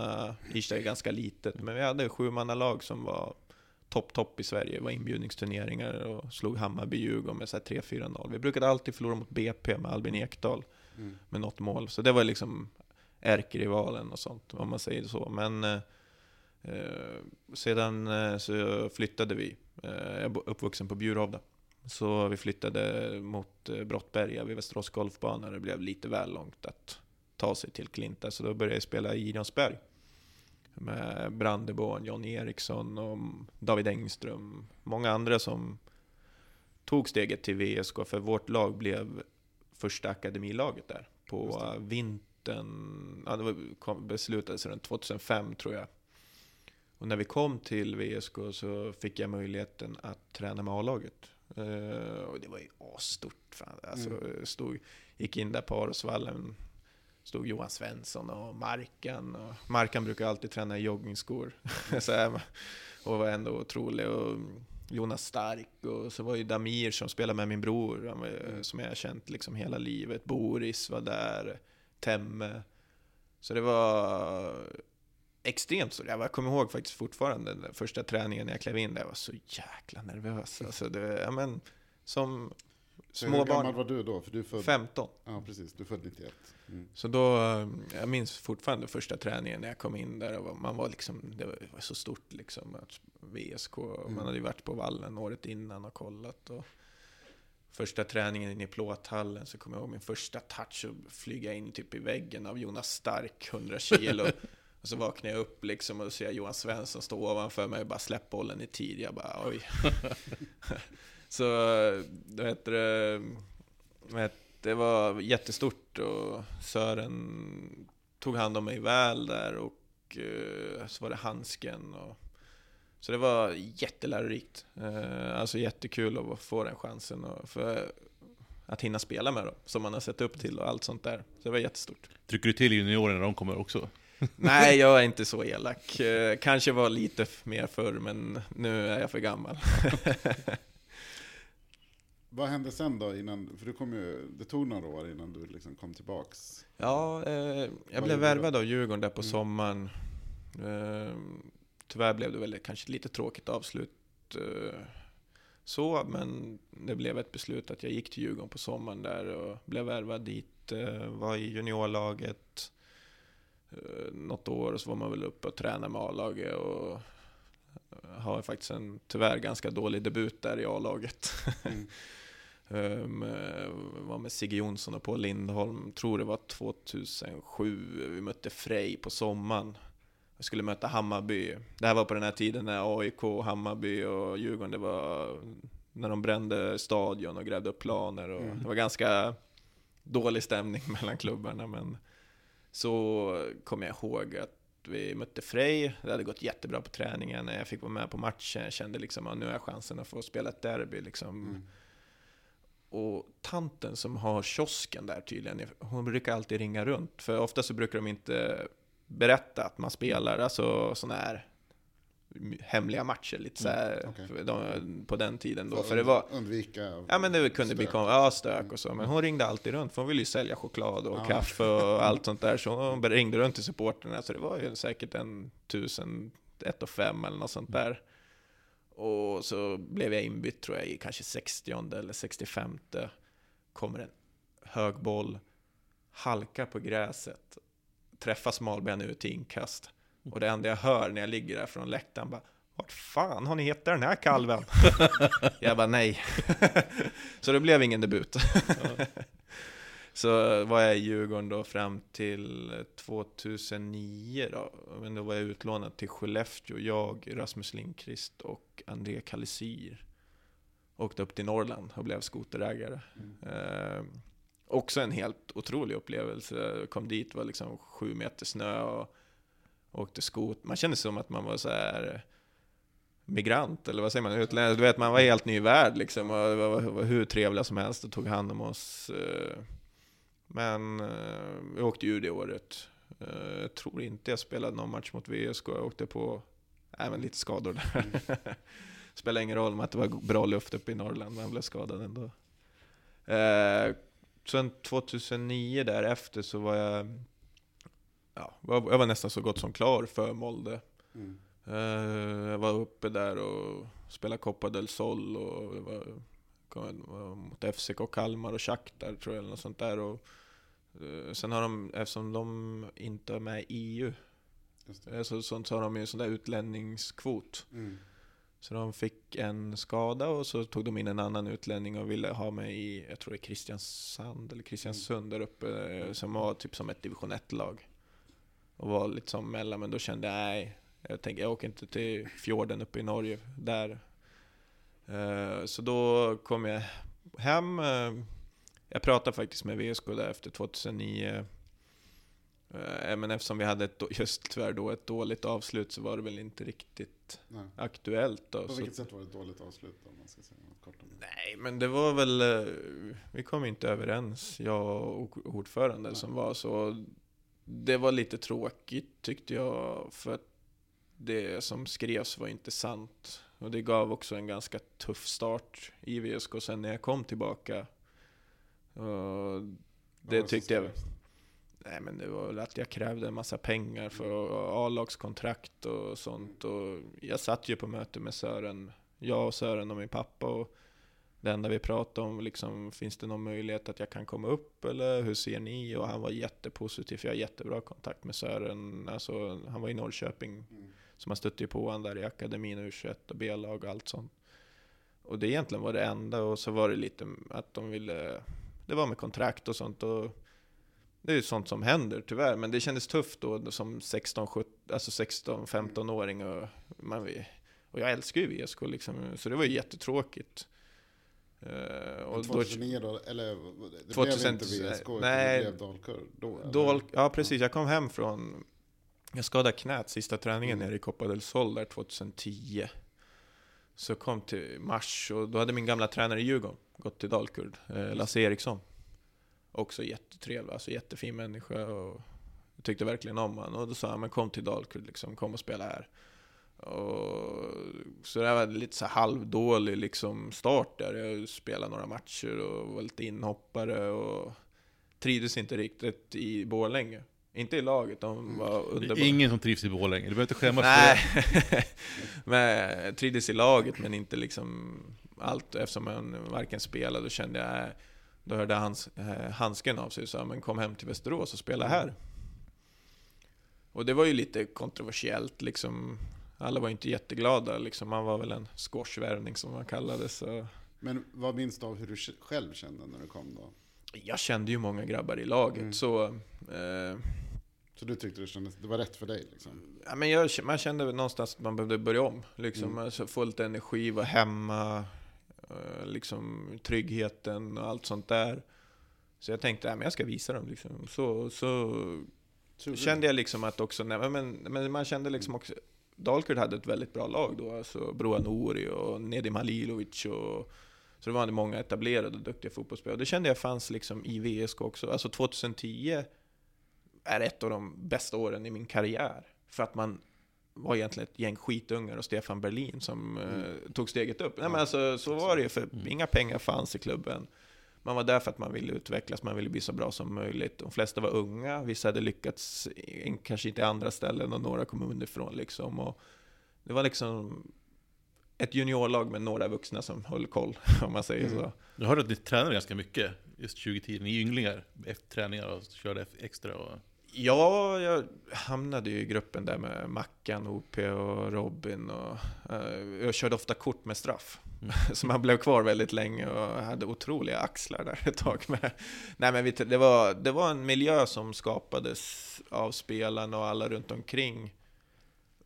Irsta är ganska litet, men vi hade sju lag som var topp, topp i Sverige. Det var inbjudningsturneringar och slog Hammarby, Djurgården med så här 3-4-0. Vi brukade alltid förlora mot BP med Albin Ekdal mm, med något mål. Så det var liksom ärkerivalen och sånt, om man säger så. Men eh, eh, sedan eh, så flyttade vi. Eh, jag är uppvuxen på Bjurhovda. Så vi flyttade mot Brottberga vid Västerås golfbana. Det blev lite väl långt att ta sig till Klinta. Så då började jag spela i Gideonsberg. Med Brandeborn, John Eriksson och David Engström. Många andra som tog steget till VSK. För vårt lag blev första akademilaget där. På det. Vintern, ja, det var, kom, beslutades runt 2005 tror jag. Och när vi kom till VSK så fick jag möjligheten att träna med A-laget. Eh, och det var ju asstort. Fan. Alltså, Mm. stod, gick in där på Arosvallen, stod Johan Svensson och Markan. Och Markan brukar alltid träna i joggingskor. så här, och var ändå otrolig. Och Jonas Stark och så var ju Damir som spelade med min bror, Mm. som jag har känt liksom hela livet. Boris var där, Temme. Så det var extremt stort. Jag kommer ihåg faktiskt fortfarande den första träningen när jag klev in där. Jag var så jäkla nervös. Alltså det, ja, men, som så hur gammal var du då? För du född, 15. ja precis, du född 91. Mm. Så då, eh, jag minns fortfarande första träningen när jag kom in där. Och man var liksom, det var så stort liksom. Att VSK, Mm. man hade ju varit på vallen året innan och kollat. Och första träningen inne i plåthallen så kommer jag ihåg min första touch och flyga in typ i väggen av Jonas Stark, 100 kilo. och så vaknar jag upp liksom och ser Johan Svensson stå ovanför mig och bara släpp bollen i tid. Jag bara oj. så, då heter det, vet, det var jättestort och Sören tog hand om mig väl där och eh, så var det handsken. Och, så det var jättelärorikt. Eh, alltså jättekul att få den chansen och för att hinna spela med dem, som man har sett upp till och allt sånt där. Så det var jättestort. Trycker du till juniorerna när de kommer också? Nej, jag är inte så elak. Eh, kanske var lite mer förr, men nu är jag för gammal. Vad hände sen då innan, för du kom ju, det tog några år innan du liksom kom tillbaks. Ja, eh, jag gjorde blev värvad av Djurgården där på Mm. sommaren. Eh, tyvärr blev det väl kanske lite tråkigt avslut eh, så, men det blev ett beslut att jag gick till Djurgården på sommaren där och blev värvad dit. Eh, var i juniorlaget eh, något år och så var man väl uppe och tränade med A-laget och har faktiskt en tyvärr ganska dålig debut där i A-laget. Mm. um, var med Sigge Jonsson och Paul Lindholm, tror det var 2007. Vi mötte Frej på sommaren. Vi skulle möta Hammarby. Det här var på den här tiden när AIK, Hammarby och Djurgården, det var när de brände stadion och grävde upp planer. Och Mm. Det var ganska dålig stämning mellan klubbarna. Men så kommer jag ihåg att vi mötte Frej. Det hade gått jättebra på träningen. Jag fick vara med på matchen. Jag kände liksom att nu har jag chansen att få spela ett derby. Liksom. Mm. Och tanten som har kiosken där tydligen, hon brukar alltid ringa runt. För ofta så brukar de inte berätta att man spelar, alltså sådana här hemliga matcher lite så här, Mm, de, på den tiden då. För För det var, Undvika Ja men det kunde bli stök. kom, ja, stök och så, men hon ringde alltid runt för hon ville ju sälja choklad och Ja. kaffe och allt sånt där. Så hon ringde runt till supporterna, så det var ju säkert en tusen, ett och fem eller något sånt där. Och så blev jag inbytt tror jag i kanske 60 eller 65 Kommer en hög boll, halkar på gräset, träffar smalben ut till inkast. Och det enda jag hör när jag ligger där från läktaren bara Vart fan har ni hittat den här kalven? jag bara nej. så det blev ingen debut. så var jag i Djurgården då fram till 2009 då. Men då var jag utlånad till Skellefteå. Jag, Rasmus Lindqvist och André Kalisir. Åkte upp till Norrland och blev skoterägare. Eh, också en helt otrolig upplevelse. Jag kom dit, var liksom sju meter snö och åkte skot. Man kände som att man var så här migrant, eller vad säger man? Utlänning. Du vet, man var helt ny värld liksom. Och var, var hur trevliga som helst och tog hand om oss. eh. Men eh, vi åkte ur det året. Eh, Jag tror inte jag spelade någon match mot VSK. Jag åkte på även lite skador där. Spelar ingen roll med att det var bra luft uppe i Norrland, jag blev skadad ändå. Sen 2009 därefter så var jag, ja, jag var nästan så gott som klar för Molde. Mm. Eh, jag var uppe där och spelade Copa del Sol och det var, kom- var mot FCK Kalmar och Shakhtar tror jag eller något sånt där. Och, eh, sen har de, eftersom de inte är med i EU, eh, så, så, så har de ju en sån där utlänningskvot. Mm. Så de fick en skada och så tog de in en annan utlänning och ville ha mig i, jag tror det är Kristiansand eller Kristiansund där uppe, eh, som var typ som ett division 1-lag. Och var lite som mellan, men då kände jag nej, jag tänker jag åker inte till fjorden uppe i Norge, där. Eh, så då kom jag hem. Eh, jag pratade faktiskt med VSK där efter 2009. Eh, Men eftersom vi hade ett, just tyvärr då ett dåligt avslut så var det väl inte riktigt Nej. aktuellt då. På vilket sätt var det ett dåligt avslut om man ska säga något kort om det? nej, men det var väl, eh, vi kom inte överens, jag och ordföranden Nej. som var så. Det var lite tråkigt tyckte jag, för att det som skrevs var inte sant. Och det gav också en ganska tuff start i VSK sen när jag kom tillbaka. Och det tyckte jag? Nej men det var väl att jag krävde en massa pengar för A-lagskontrakt och sånt. Och jag satt ju på möte med Sören, jag och Sören och min pappa. Och det enda vi pratade om liksom, finns det någon möjlighet att jag kan komma upp eller hur ser ni? Och han var jättepositiv, för jag har jättebra kontakt med Sören. Alltså, han var i Norrköping, Mm. så man stötte ju på honom där i akademin, U21 och B-lag och allt sånt. Och det egentligen var det enda. Och så var det lite att de ville, det var med kontrakt och sånt. Och det är ju sånt som händer tyvärr, men det kändes tufft då som 16, 17, alltså 16 15-åring och, man, och jag älskar ju VSK liksom, så det var ju jättetråkigt. Men och då, 2009 då, eller det 2000 blev inte VSK, nej. det blev Dalkurd då? då, ja precis, jag kom hem från, jag skadade knät sista träningen Mm. nere i Copa del Sol där 2010. Så kom till mars och då hade min gamla tränare i Djurgården gått till Dalkurd, eh, Lasse Eriksson. Också jättetrevlig, alltså jättefin människa och jag tyckte verkligen om honom. Och då sa han, men kom till Dalkurd liksom, kom och spela här. Och, så det var lite så halvdålig liksom start där. Jag spelade några matcher och var lite inhoppare och trivdes inte riktigt i Borlänge. Inte i laget, de var Det underbara. ingen som trivs i Borlänge, du behöver inte skämmas Nej, för det. men jag trivdes i laget men inte liksom allt. Eftersom man varken spelade och kände jag, då hörde hans, eh, handsken av sig och sa men kom hem till Västerås och spela här. Och det var ju lite kontroversiellt liksom. alla var inte jätteglada. Liksom. Man var väl en squashvärvning som man kallade så. Men vad minns du av hur du själv kände när du kom då? Jag kände ju många grabbar i laget, Mm. så... Eh, Så du tyckte det, kändes, det var rätt för dig liksom? ja, men jag, man kände väl någonstans att man behövde börja om. Liksom, Mm. alltså, få lite energi, vara hemma, liksom, tryggheten och allt sånt där. Så jag tänkte, ja, men jag ska visa dem. Liksom. Så, så kände jag liksom att också, nej, men, men man kände liksom också, Dalkurd hade ett väldigt bra lag då, alltså Broa Nouri och Nedim Halilovic och så det var många etablerade och duktiga fotbollsspelare. Och det kände jag fanns liksom i VSK också. Alltså 2010 är ett av de bästa åren i min karriär. För att man var egentligen ett gäng skitungar och Stefan Berlin som eh, tog steget upp. Nej, men alltså, så var det ju, för inga pengar fanns i klubben. Man var där för att man ville utvecklas, man ville bli så bra som möjligt. De flesta var unga, vissa hade lyckats, i- kanske inte i andra ställen och några kom underifrån liksom. Och det var liksom ett juniorlag med några vuxna som höll koll, om man säger så. Jag hörde att ni tränade ganska mycket just 2010, ni är ynglingar efter träningar och körde extra och... Ja, jag hamnade ju i gruppen där med Mackan, OP och Robin och eh, jag körde ofta kort med straff. Mm. Så man blev kvar väldigt länge och hade otroliga axlar där ett tag med. Nej men vi, det, var, det var en miljö som skapades av spelarna och alla runt omkring.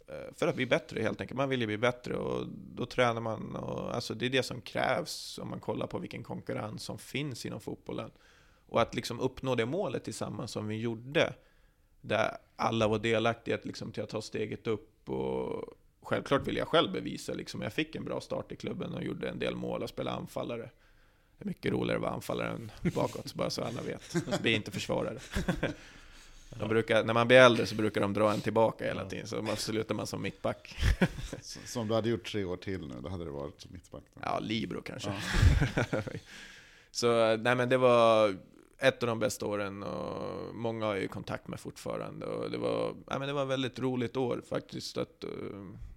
eh, För att bli bättre helt enkelt. Man vill ju bli bättre och då tränar man. Och, alltså det är det som krävs om man kollar på vilken konkurrens som finns inom fotbollen. Och att liksom uppnå det målet tillsammans som vi gjorde där alla var delaktiga liksom, till att ta steget upp. Och självklart vill jag själv bevisa, liksom, jag fick en bra start i klubben och gjorde en del mål och spelade anfallare. Det är mycket roligare att vara anfallare än bakåt, bara så alla vet. Vi är inte försvarare. De brukar, när man blir äldre så brukar de dra en tillbaka hela tiden, så man slutar man som mittback. Så- om du hade gjort tre år till nu, då hade det varit mittback? då? Ja, Libro kanske. Ja. så nej men det var ett av de bästa åren och många har jag ju kontakt med fortfarande. Och det var, nej men det var ett väldigt roligt år faktiskt att, eh,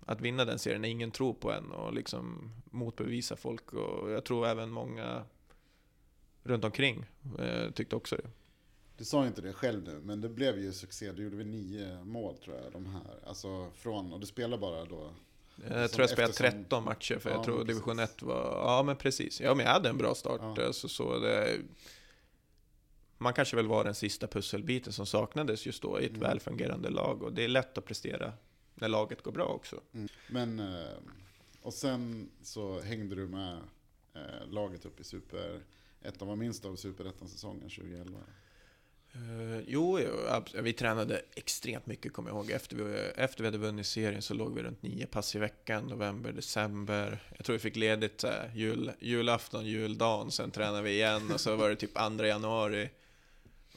att vinna den serien när ingen tror på en och liksom motbevisa folk. Och jag tror även många runt omkring eh, tyckte också det. Du sa inte det själv nu, men det blev ju succé. Du gjorde väl nio mål tror jag, de här. Alltså från, och du spelar bara då? Jag Som tror jag spelade eftersom- 13 matcher, för Ja, jag tror division precis. 1 var... Ja, men precis. Ja, men jag hade en bra start. Ja. Alltså, så det, man kanske väl var den sista pusselbiten som saknades just då i ett Mm. välfungerande lag. Och det är lätt att prestera när laget går bra också. Mm. Men, eh, och sen så hängde du med eh, laget upp i Superettan. Vad minns du av Superettan-säsongen 2011? Uh, jo, jo, vi tränade extremt mycket, kommer jag ihåg. Efter vi, efter vi hade vunnit serien så låg vi runt nio pass i veckan, november, december. Jag tror vi fick ledigt här, jul, julafton, juldagen, sen tränade vi igen och så var det typ 2 januari.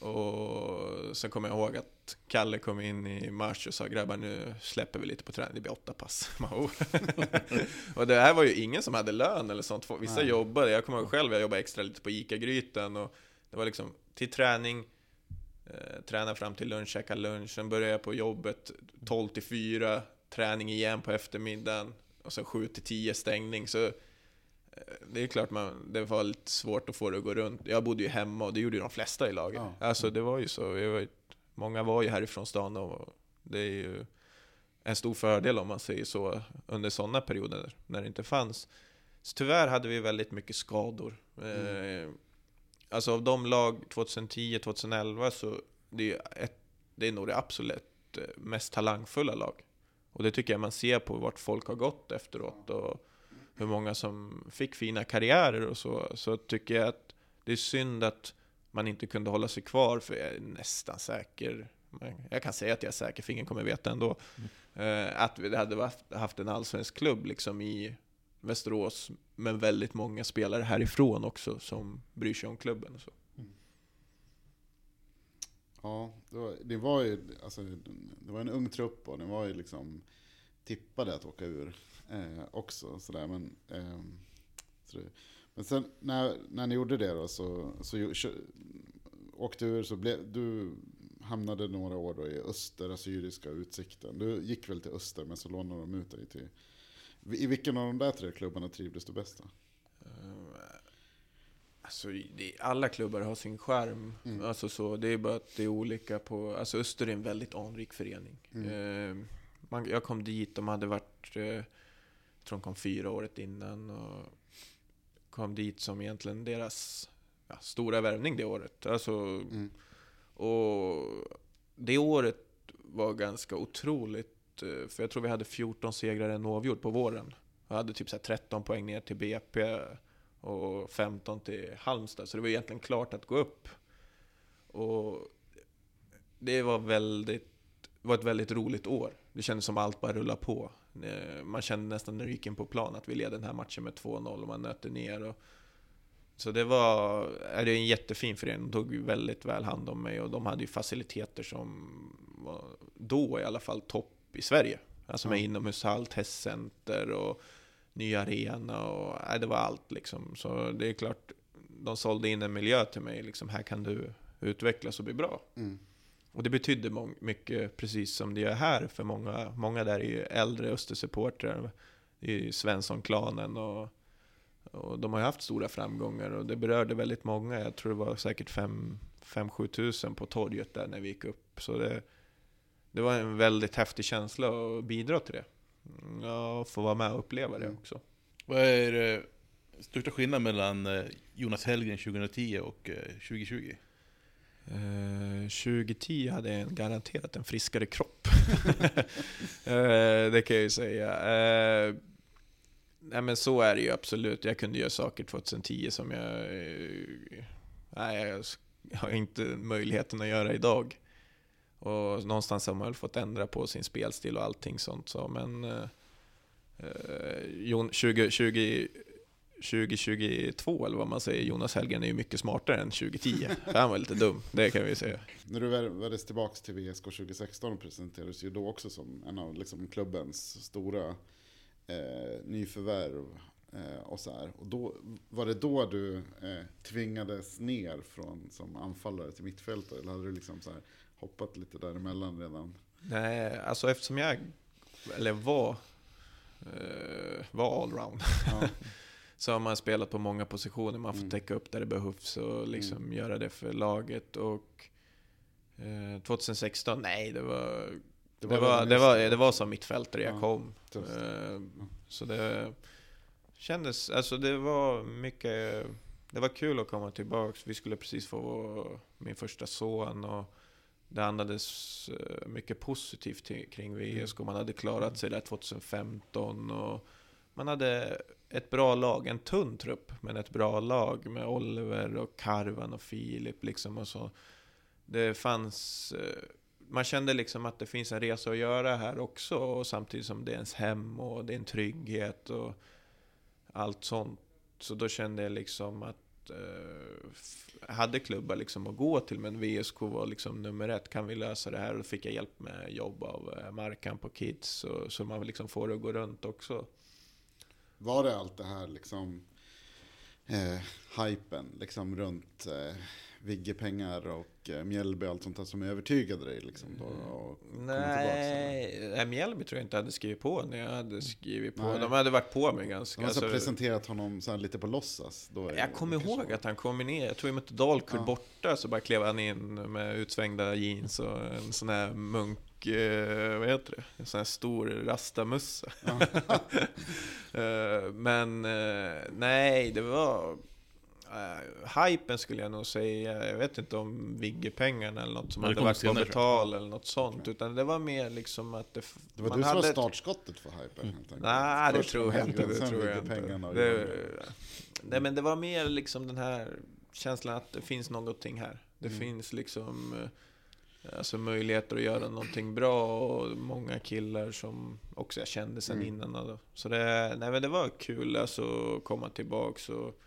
Och sen kommer jag ihåg att Kalle kom in i mars och sa grabbar nu släpper vi lite på träning, det blir åtta pass. "Oh." och det här var ju ingen som hade lön eller sånt, vissa Nej. jobbade, jag kommer ihåg själv, jag jobbade extra lite på ICA-grytan och det var liksom till träning, eh, träna fram till lunch, käka lunch, sen började jag på jobbet 12 till 4, träning igen på eftermiddagen och sen 7 till 10 stängning. Så det är klart man, det var lite svårt att få det att gå runt. Jag bodde ju hemma och det gjorde ju de flesta i laget. Ja. Alltså det var ju så. Var, många var ju härifrån stan och det är ju en stor fördel om man säger så under sådana perioder när det inte fanns. Så tyvärr hade vi väldigt mycket skador. Eh, alltså av de lag 2010-2011 så det är, ett, det är nog det absolut eh, mest talangfulla lag. Och det tycker jag man ser på vart folk har gått efteråt och hur många som fick fina karriärer och så. Så tycker jag att det är synd att man inte kunde hålla sig kvar, för jag är nästan säker, jag kan säga att jag är säker, för ingen kommer veta ändå, eh, att vi hade haft en allsvensk klubb liksom i Västerås, men väldigt många spelare härifrån också som bryr sig om klubben. Och så. Ja, det var, det var ju alltså, det var en ung trupp och den var ju liksom tippade att åka ur eh, också. Sådär. Men, ehm, så det, men sen när, när ni gjorde det då så, så åkte ur så blev du hamnade några år då i Öster, Assyriska Utsikten. Du gick väl till Öster men så lånade de ut dig till... I vilken av de där tre klubbarna trivdes du bäst då? Eh, Alltså, det, alla klubbar har sin charm. Mm. Alltså, så, det är bara att det är olika på... Alltså Öster är en väldigt anrik förening. Mm. Eh, man, jag kom dit, de hade varit, eh, tror de kom fyra året innan och kom dit som egentligen deras ja, stora värvning det året. Alltså, Mm. och det året var ganska otroligt, eh, för jag tror vi hade 14 segrar en oavgjord på våren. Jag hade typ så här 13 poäng ner till BP och 15 till Halmstad, så det var egentligen klart att gå upp. Och det var väldigt, var ett väldigt roligt år. Det kändes som allt bara rullade på. Eh, Man kände nästan när du gick in på plan att vi ledde den här matchen med 2-0 och man nötte ner. Och, så det var är det en jättefin förening. De tog väldigt väl hand om mig och de hade ju faciliteter som var då i alla fall topp i Sverige. Alltså med Ja. inomhushall, testcenter och ny arena och nej, det var allt liksom. Så det är klart, de sålde in en miljö till mig. Liksom, här kan du utvecklas och bli bra. Mm. Och det betydde mycket, precis som det gör här, för många, många där är ju äldre Östersupportrar. Det är ju Svensson-klanen och, och de har ju haft stora framgångar och det berörde väldigt många. Jag tror det var säkert 5-7 tusen på torget där när vi gick upp. Så det, det var en väldigt häftig känsla att bidra till det. Ja, få vara med och uppleva det Mm. också. Vad är eh, största skillnaden mellan eh, Jonas Hellgren 2010 och eh, 2020? Eh, 2010 hade jag garanterat en friskare kropp. Eh, det kan jag ju säga. Eh, nej men så är det ju absolut. Jag kunde göra saker 2010 som jag... eh, nej, jag har inte möjligheten att göra idag. Och någonstans har man väl fått ändra på sin spelstil och allting sånt. Så, men eh, eh, Jon- 20, 20, 2022, eller vad man säger, Jonas Hellgren är ju mycket smartare än 2010. För han var lite dum, det kan vi säga. När du värvades tillbaka till VSK 2016 presenterades ju då också som en av liksom klubbens stora eh, nyförvärv. Eh, och, så här. och då, var det då du eh, tvingades ner från som anfallare till mittfältare? Eller hade du liksom så här hoppat lite däremellan redan? Nej, alltså eftersom jag, eller var, eh, var allround, Ja. så har man spelat på många positioner. Man får Mm. täcka upp där det behövs och liksom göra det för laget. Och eh, 2016, nej, det var det var, det var, det var, det var som mittfältare jag Ja, kom. Eh, Så det kändes, alltså det var mycket, det var kul att komma tillbaks. Vi skulle precis få min första son och det andades eh, mycket positivt kring VSK. Man hade klarat sig där 2015 och man hade ett bra lag, en tunn trupp, men ett bra lag med Oliver och Karvan och Filip liksom och så. Det fanns, eh, man kände liksom att det finns en resa att göra här också och samtidigt som det är ens hem och det är en trygghet och allt sånt. Så då kände jag liksom att eh, jag hade klubbar liksom att gå till men VSK var liksom nummer ett. Kan vi lösa det här? Och då fick jag hjälp med jobb av eh, Markan på Kids och, så man liksom får det att gå runt också. Var det allt det här liksom eh, hypen liksom runt eh, Vigge-pengar och eh, Mjällby och allt sånt där som övertygade dig liksom då? Och tillbaks, eller? Nej, Mjällby tror jag inte hade skrivit på när jag hade skrivit på. Nej. De hade varit på mig ganska. De så alltså- presenterat honom så lite på låtsas. Då Jag kommer ihåg så. att han kom in, jag tror vi mötte Dalkurd Ja. borta, så bara klev han in med utsvängda jeans och en sån här munk, eh, vad heter det? En sån här stor rastamössa. Eh, Men eh, nej, det var... Uh, hypen skulle jag nog säga. Jag vet inte om Vigge-pengarna eller något som det hade varit på betal eller något sånt. Utan det var mer liksom att det... Det var man du som var hade- startskottet för hypen helt enkelt. Nej, det Först tror jag inte. Det tror jag inte. Det, nej, men det var mer liksom den här känslan att det finns någonting här. Det Mm. finns liksom alltså möjligheter att göra någonting bra och många killar som också jag kände sedan Mm. innan. och- Så det, nej, men det var kul alltså att komma tillbaks. Och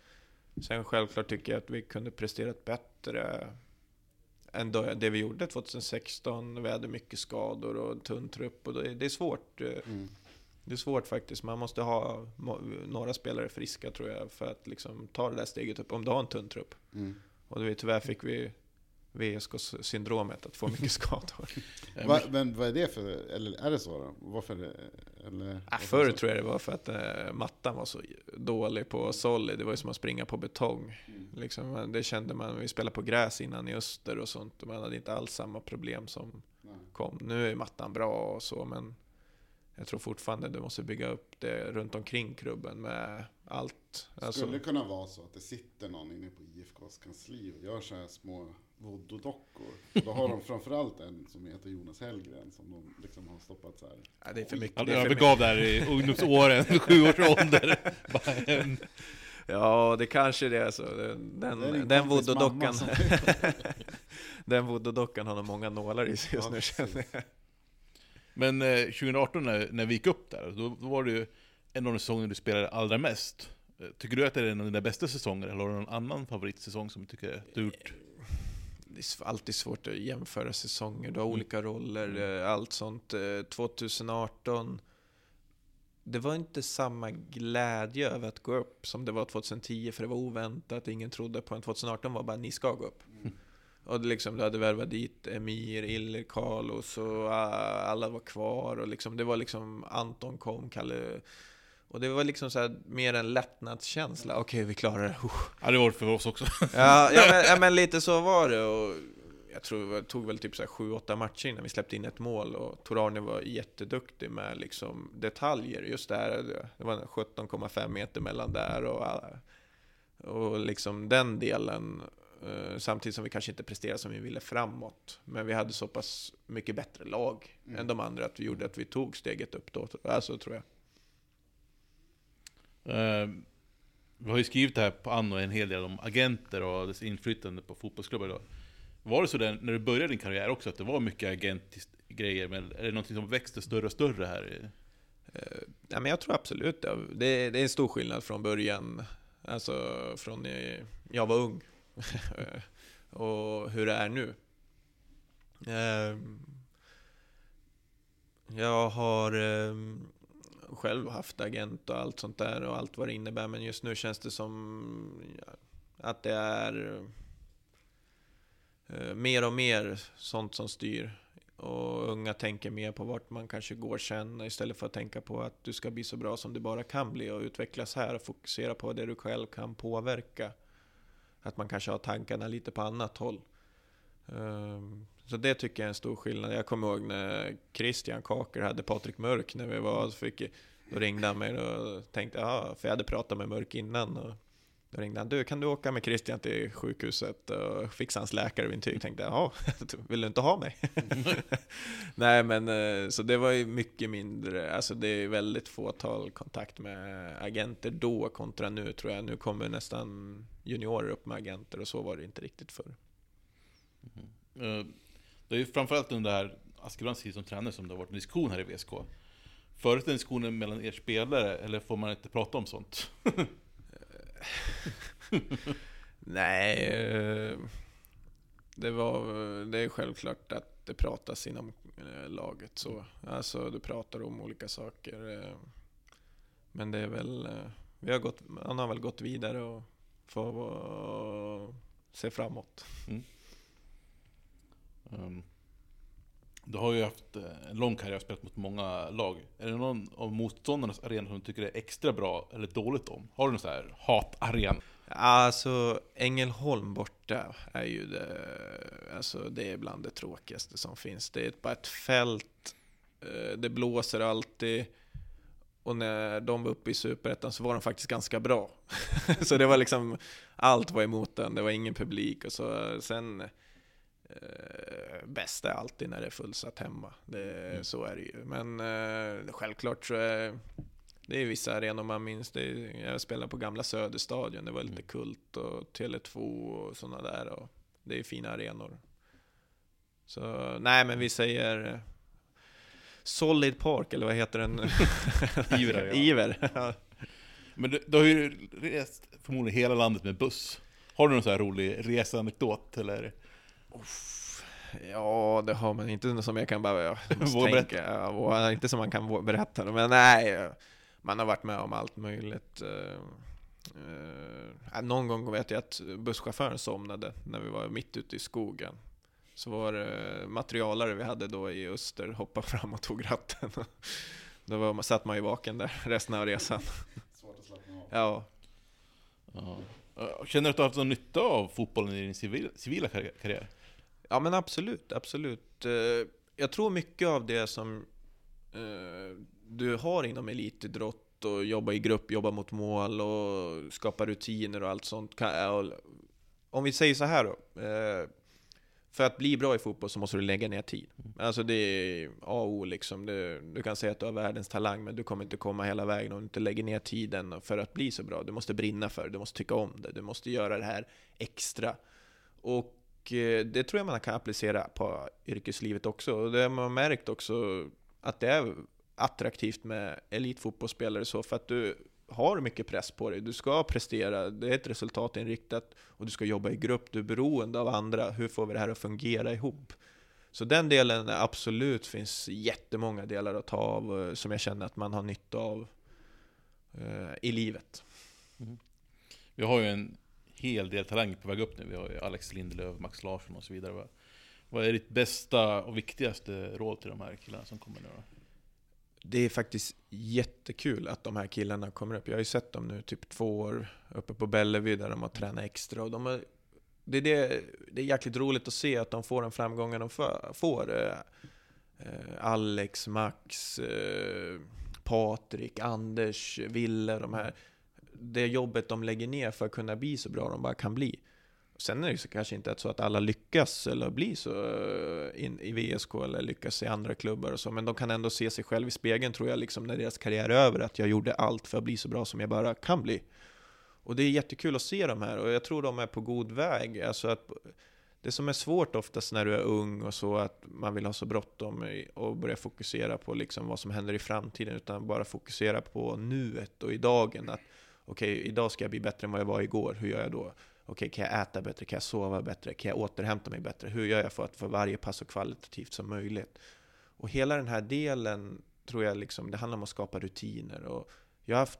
sen självklart tycker jag att vi kunde presterat bättre än då- det vi gjorde 2016. Vi hade mycket skador och tunn trupp och det, är svårt. eh, Mm. det är svårt faktiskt. Man måste ha några spelare friska tror jag för att liksom ta det där steget upp. Om du har en tunn trupp. Mm. Och det, tyvärr fick vi VSK-syndromet att få mycket skador. Eh, Va, men vad är det för, eller är det så då? Varför? Eller, Äh, varför förr tror jag det var för att eh, mattan var så dålig på solid. Det var ju som att springa på betong. Mm. Liksom, det kände man, vi spelade på gräs innan i öster och sånt. Och man hade inte alls samma problem som Nej. kom. Nu är mattan bra och så, men jag tror fortfarande du måste bygga upp det runt omkring klubben med allt. Alltså, Skulle det kunna vara så att det sitter någon inne på IFKs kansli och gör så här små voodoo-dockor? Då har de framförallt en som heter Jonas Hellgren som de liksom har stoppat så här. ja, det är för mycket. Han det övergav där i ungdomsåren, sju års ålder. En- Ja, det kanske det är så. Den, Det den, den voodoo-dockan Den voodoo-dockan har nog många nålar i sig just nu känner jag. Men eh, 2018 när, när vi gick upp där, då, då var det ju en av de säsonger du spelade allra mest. Eh, Tycker du att det är en av dina bästa säsonger, eller har du någon annan favoritsäsong som du tycker du har gjort? Det är alltid svårt att jämföra säsonger. Du har olika roller, eh, allt sånt. Eh, 2018 det var inte samma glädje över att gå upp som det var 2010, för det var oväntat, ingen trodde på en. 2018 var bara, ni ska gå upp. Och det liksom, du hade värvat dit Emir, Iller, Carlos och ah, alla var kvar. Och liksom, det var liksom, Anton kom, Kalle... Och det var liksom så här, mer en lättnadskänsla. Okej, vi klarar det. Ja, det var det för oss också. Ja, ja, men, ja, men lite så var det. Och jag tror det tog väl typ så här sju, åtta matcher innan vi släppte in ett mål. Och Tor-Arne var jätteduktig med liksom detaljer. Just där, det var 17,5 meter mellan där och, och liksom den delen. eh, Samtidigt som vi kanske inte presterade som vi ville framåt. Men vi hade så pass mycket bättre lag Mm. än de andra att vi gjorde att vi tog steget upp då. Alltså tror jag. Eh, vi har ju skrivit det här på Anno en hel del om agenter och dess inflytande på fotbollsklubbar idag. Var det så där, när du började din karriär också, att det var mycket agentgrejer? Men är det någonting som växte större och större här? Eh, ja, men jag tror absolut det. Det, det är en stor skillnad från början. Alltså från när jag var ung och hur det är nu. Ehm, jag har ehm, själv haft agent och allt sånt där och allt vad det innebär. Men just nu känns det som att det är eh, mer och mer sånt som styr. Och unga tänker mer på vart man kanske går sen istället för att tänka på att du ska bli så bra som du bara kan bli och utvecklas här och fokusera på det du själv kan påverka. Att man kanske har tankarna lite på annat håll. Ehm, så det tycker jag är en stor skillnad. Jag kommer ihåg när Christian Kaker hade Patrik Mörk när vi var, så fick, då ringde han mig och tänkte, ja, för jag hade pratat med Mörk innan. Och då ringde han, du kan du åka med Christian till sjukhuset och fixa hans läkarintyg? Tänkte jag, ja, vill du inte ha mig? Nej men eh, så det var ju mycket mindre, alltså det är väldigt fåtal kontakt med agenter då kontra nu tror jag. Nu kommer nästan juniorer upp med agenter och så var det inte riktigt förr. Mm-hmm. Eh, det är ju framförallt under det här Askebrands tid som tränare som det har varit en diskussion här i VSK. Förut en diskussion mellan er spelare, eller får man inte prata om sånt? Nej, eh, det, var, det är självklart att det pratas inom eh, laget så. Alltså du pratar om olika saker. eh, Men det är väl, vi har gått, han har väl gått vidare och får se framåt. Um, du har ju haft eh, en lång karriär och spelat mot många lag. Är det någon av motståndarnas arenor som du tycker är extra bra eller dåligt om? Har du någon sån här hatarena? Alltså Ängelholm borta är ju det, alltså det är bland det tråkigaste som finns. Det är bara ett fält, eh, det blåser alltid. Och när de var uppe i Superettan så var de faktiskt ganska bra. så det var liksom, allt var emot den, det var ingen publik och så. Sen, eh, bäst är alltid när det är fullsatt hemma. Det, Så är det ju. Men eh, självklart så är det är vissa arenor man minns. Det är, jag spelade på gamla Söderstadion, det var lite kult och Tele2 och sådana där. Och det är fina arenor. Så nej, men vi säger eh, Solid Park, eller vad heter den? Iver, ja. Iver. Men du, du har ju rest förmodligen hela landet med buss. Har du någon sån här rolig reseanekdot eller? Ja, det har man inte som jag kan bara tänka. Och inte som man kan berätta. Men nej, man har varit med om allt möjligt. Eh, eh, någon gång vet jag att busschauffören somnade när vi var mitt ute i skogen. Så var det materialare vi hade då i Öster, hoppade fram och tog ratten. Då var, satt man ju vaken där resten av resan. Svårt att slappna av. Ja, Ja. Eh, Känner du att du har haft någon nytta av fotbollen i din civil, civila karriär- karriär? Ja men absolut, absolut. Eh, Jag tror mycket av det som eh, du har inom elitidrott och jobba i grupp, jobba mot mål och skapa rutiner och allt sånt. Om vi säger så här då. eh, För att bli bra i fotboll så måste du lägga ner tid. Alltså det är A och O liksom. Du, du kan säga att du har världens talang, men du kommer inte komma hela vägen om du inte lägger ner tiden för att bli så bra. Du måste brinna för det, du måste tycka om det, du måste göra det här extra. Och Eh, det tror jag man kan applicera på yrkeslivet också. Och det har man märkt också att det är attraktivt med elitfotbollsspelare så för att du har mycket press på dig. Du ska prestera, det är ett resultatinriktat och du ska jobba i grupp. Du är beroende av andra. Hur får vi det här att fungera ihop? Så den delen är absolut finns jättemånga delar att ta av eh, som jag känner att man har nytta av eh, i livet. Mm. Vi har ju en hel del talanger på väg upp nu. Vi har ju Alex Lindelöf, Max Larsson och så vidare. Vad- Vad är ditt bästa och viktigaste råd till de här killarna som kommer nu då? Det är faktiskt jättekul att de här killarna kommer upp. Jag har ju sett dem nu typ två år uppe på Bellevue där de har tränat extra. Och de har, det, är det, det är jäkligt roligt att se att de får den framgången de för, får. Eh, eh, Alex, Max, eh, Patrik, Anders, Ville, de här. Det jobbet de lägger ner för att kunna bli så bra de bara kan bli. Sen är det så kanske inte så att alla lyckas eller blir så eh, in, i VSK eller lyckas i andra klubbar och så, men de kan ändå se sig själv i spegeln tror jag, liksom när deras karriär är över, att jag gjorde allt för att bli så bra som jag bara kan bli. Och det är jättekul att se de här och jag tror de är på god väg. Alltså att det som är svårt oftast när du är ung och så, att man vill ha så bråttom och börja fokusera på liksom vad som händer i framtiden, utan bara fokusera på nuet och i dagen. Att okej, idag ska jag bli bättre än vad jag var igår, hur gör jag då? Okej, kan jag äta bättre? Kan jag sova bättre? Kan jag återhämta mig bättre? Hur gör jag för att få varje pass så kvalitativt som möjligt? Och hela den här delen tror jag liksom, det handlar om att skapa rutiner. Och jag har haft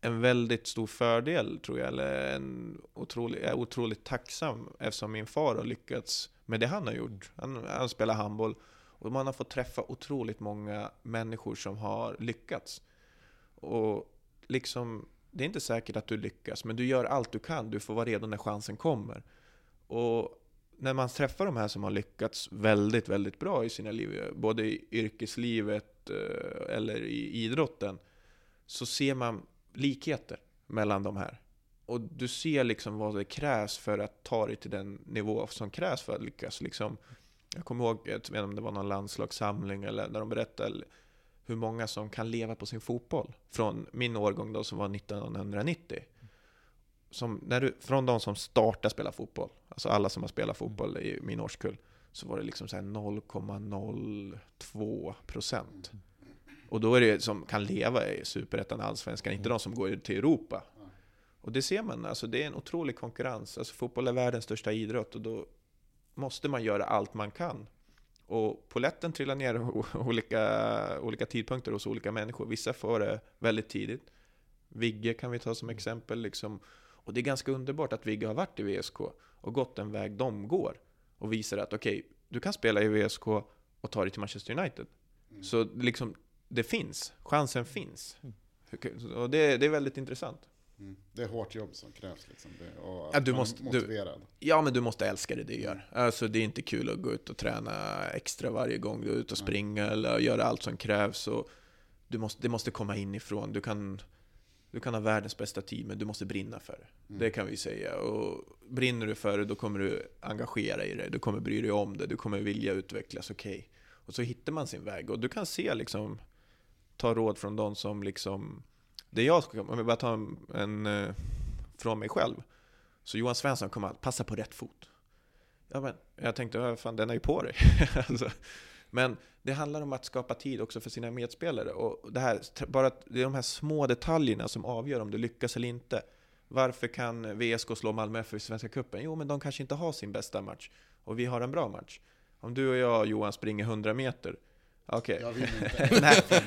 en väldigt stor fördel, tror jag, eller en otrolig, jag är otroligt tacksam eftersom min far har lyckats med det han har gjort. Han, han spelar handboll och man har fått träffa otroligt många människor som har lyckats. Och liksom, det är inte säkert att du lyckas, men du gör allt du kan. Du får vara redo när chansen kommer. Och när man träffar de här som har lyckats väldigt, väldigt bra i sina liv, både i yrkeslivet eh, eller i idrotten, så ser man likheter mellan de här. Och du ser liksom vad det krävs för att ta dig till den nivå som krävs för att lyckas. Liksom, jag kommer ihåg, jag vet inte om det var någon landslagssamling eller när de berättade hur många som kan leva på sin fotboll. Från min årgång då som var 1990. Som, när du, från de som startade spela fotboll, alltså alla som har spelat fotboll i min årskull, så var det liksom så här 0,02 procent. Och då är det som kan leva i superettan, allsvenskan, inte de som går till Europa. Och det ser man, alltså det är en otrolig konkurrens. Alltså fotboll är världens största idrott och då måste man göra allt man kan. Och poletten trillar ner olika, olika tidpunkter hos olika människor. Vissa får det väldigt tidigt. Vigge kan vi ta som exempel. Liksom. Och det är ganska underbart att Vigge har varit i VSK och gått den väg de går. Och visar att okej, du kan spela i VSK och ta dig till Manchester United. Så liksom, det finns. Chansen finns. Och det, det är väldigt intressant. Mm. Det är hårt jobb som krävs liksom. Det, och Ja, du måste- du- motiverad. Ja, men du måste älska det du gör. Alltså, det är inte kul att gå ut och träna extra varje gång du är ute och springa eller göra allt som krävs. Och du måste, det måste komma inifrån. Du kan, du kan ha världens bästa team, men du måste brinna för det. Det kan vi säga. Och brinner du för det, då kommer du engagera i det. Du kommer bry dig om det. Du kommer vilja utvecklas. Okej. Och så hittar man sin väg. Och du kan se liksom, ta råd från de som liksom, det jag ska, om jag bara tar en, en eh, från mig själv. Så Johan Svensson kom att passa på rätt fot. Ja, men jag tänkte, ja, fan den är ju på dig. alltså, men det handlar om att skapa tid också för sina medspelare. Och det, här, bara, det är de här små detaljerna som avgör om du lyckas eller inte. Varför kan VSK slå Malmö FF i Svenska Cupen? Jo, men de kanske inte har sin bästa match. Och vi har en bra match. Om du och jag, Johan, springer 100 meter. Okej. Jag vinner inte.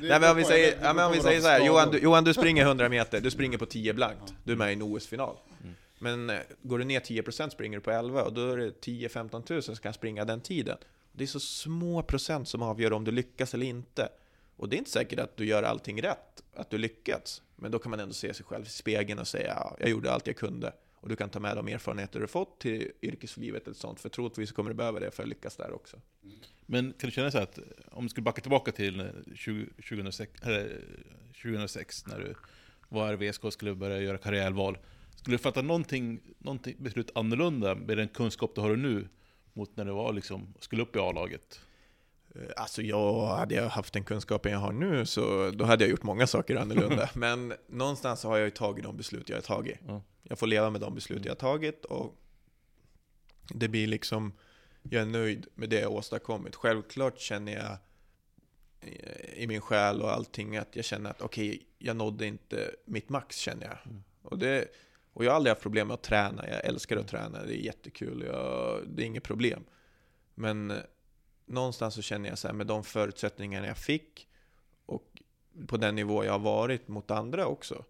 Nej. Men om vi säger, ja, men beror om vi på säger så här, Johan du, Johan du springer 100 meter, du springer på 10 blankt. Du är med i en OS-final. Mm. Men eh, går du ner 10% springer du på 11 och då är det 10-15 tusen som kan springa den tiden. Det är så små procent som avgör om du lyckas eller inte. Och det är inte säkert att du gör allting rätt, att du lyckats. Men då kan man ändå se sig själv i spegeln och säga ja, jag gjorde allt jag kunde. Och du kan ta med de erfarenheter du fått till yrkeslivet eller sånt, för troligtvis kommer du behöva det för att lyckas där också. Men kan du känna så att om du skulle backa tillbaka till 20, 2006, eller 2006 när du var RVSK och skulle börja göra karriärval. Skulle du fatta någonting, någonting beslut annorlunda med den kunskap du har nu mot när du var liksom, skulle upp i A-laget? Eh, Alltså jag, hade jag haft den kunskapen jag har nu så då hade jag gjort många saker annorlunda. Men någonstans har jag ju tagit de beslut jag har tagit. Ja. Jag får leva med de beslut jag har tagit och det blir liksom, jag är nöjd med det jag åstadkommit. Självklart känner jag i min själ och allting att jag känner att okej, jag nådde inte mitt max känner jag. Mm. Och, det, och jag har aldrig haft problem med att träna, jag älskar att träna, det är jättekul, jag, det är inget problem. Men någonstans så känner jag så här med de förutsättningarna jag fick och på den nivå jag har varit mot andra också.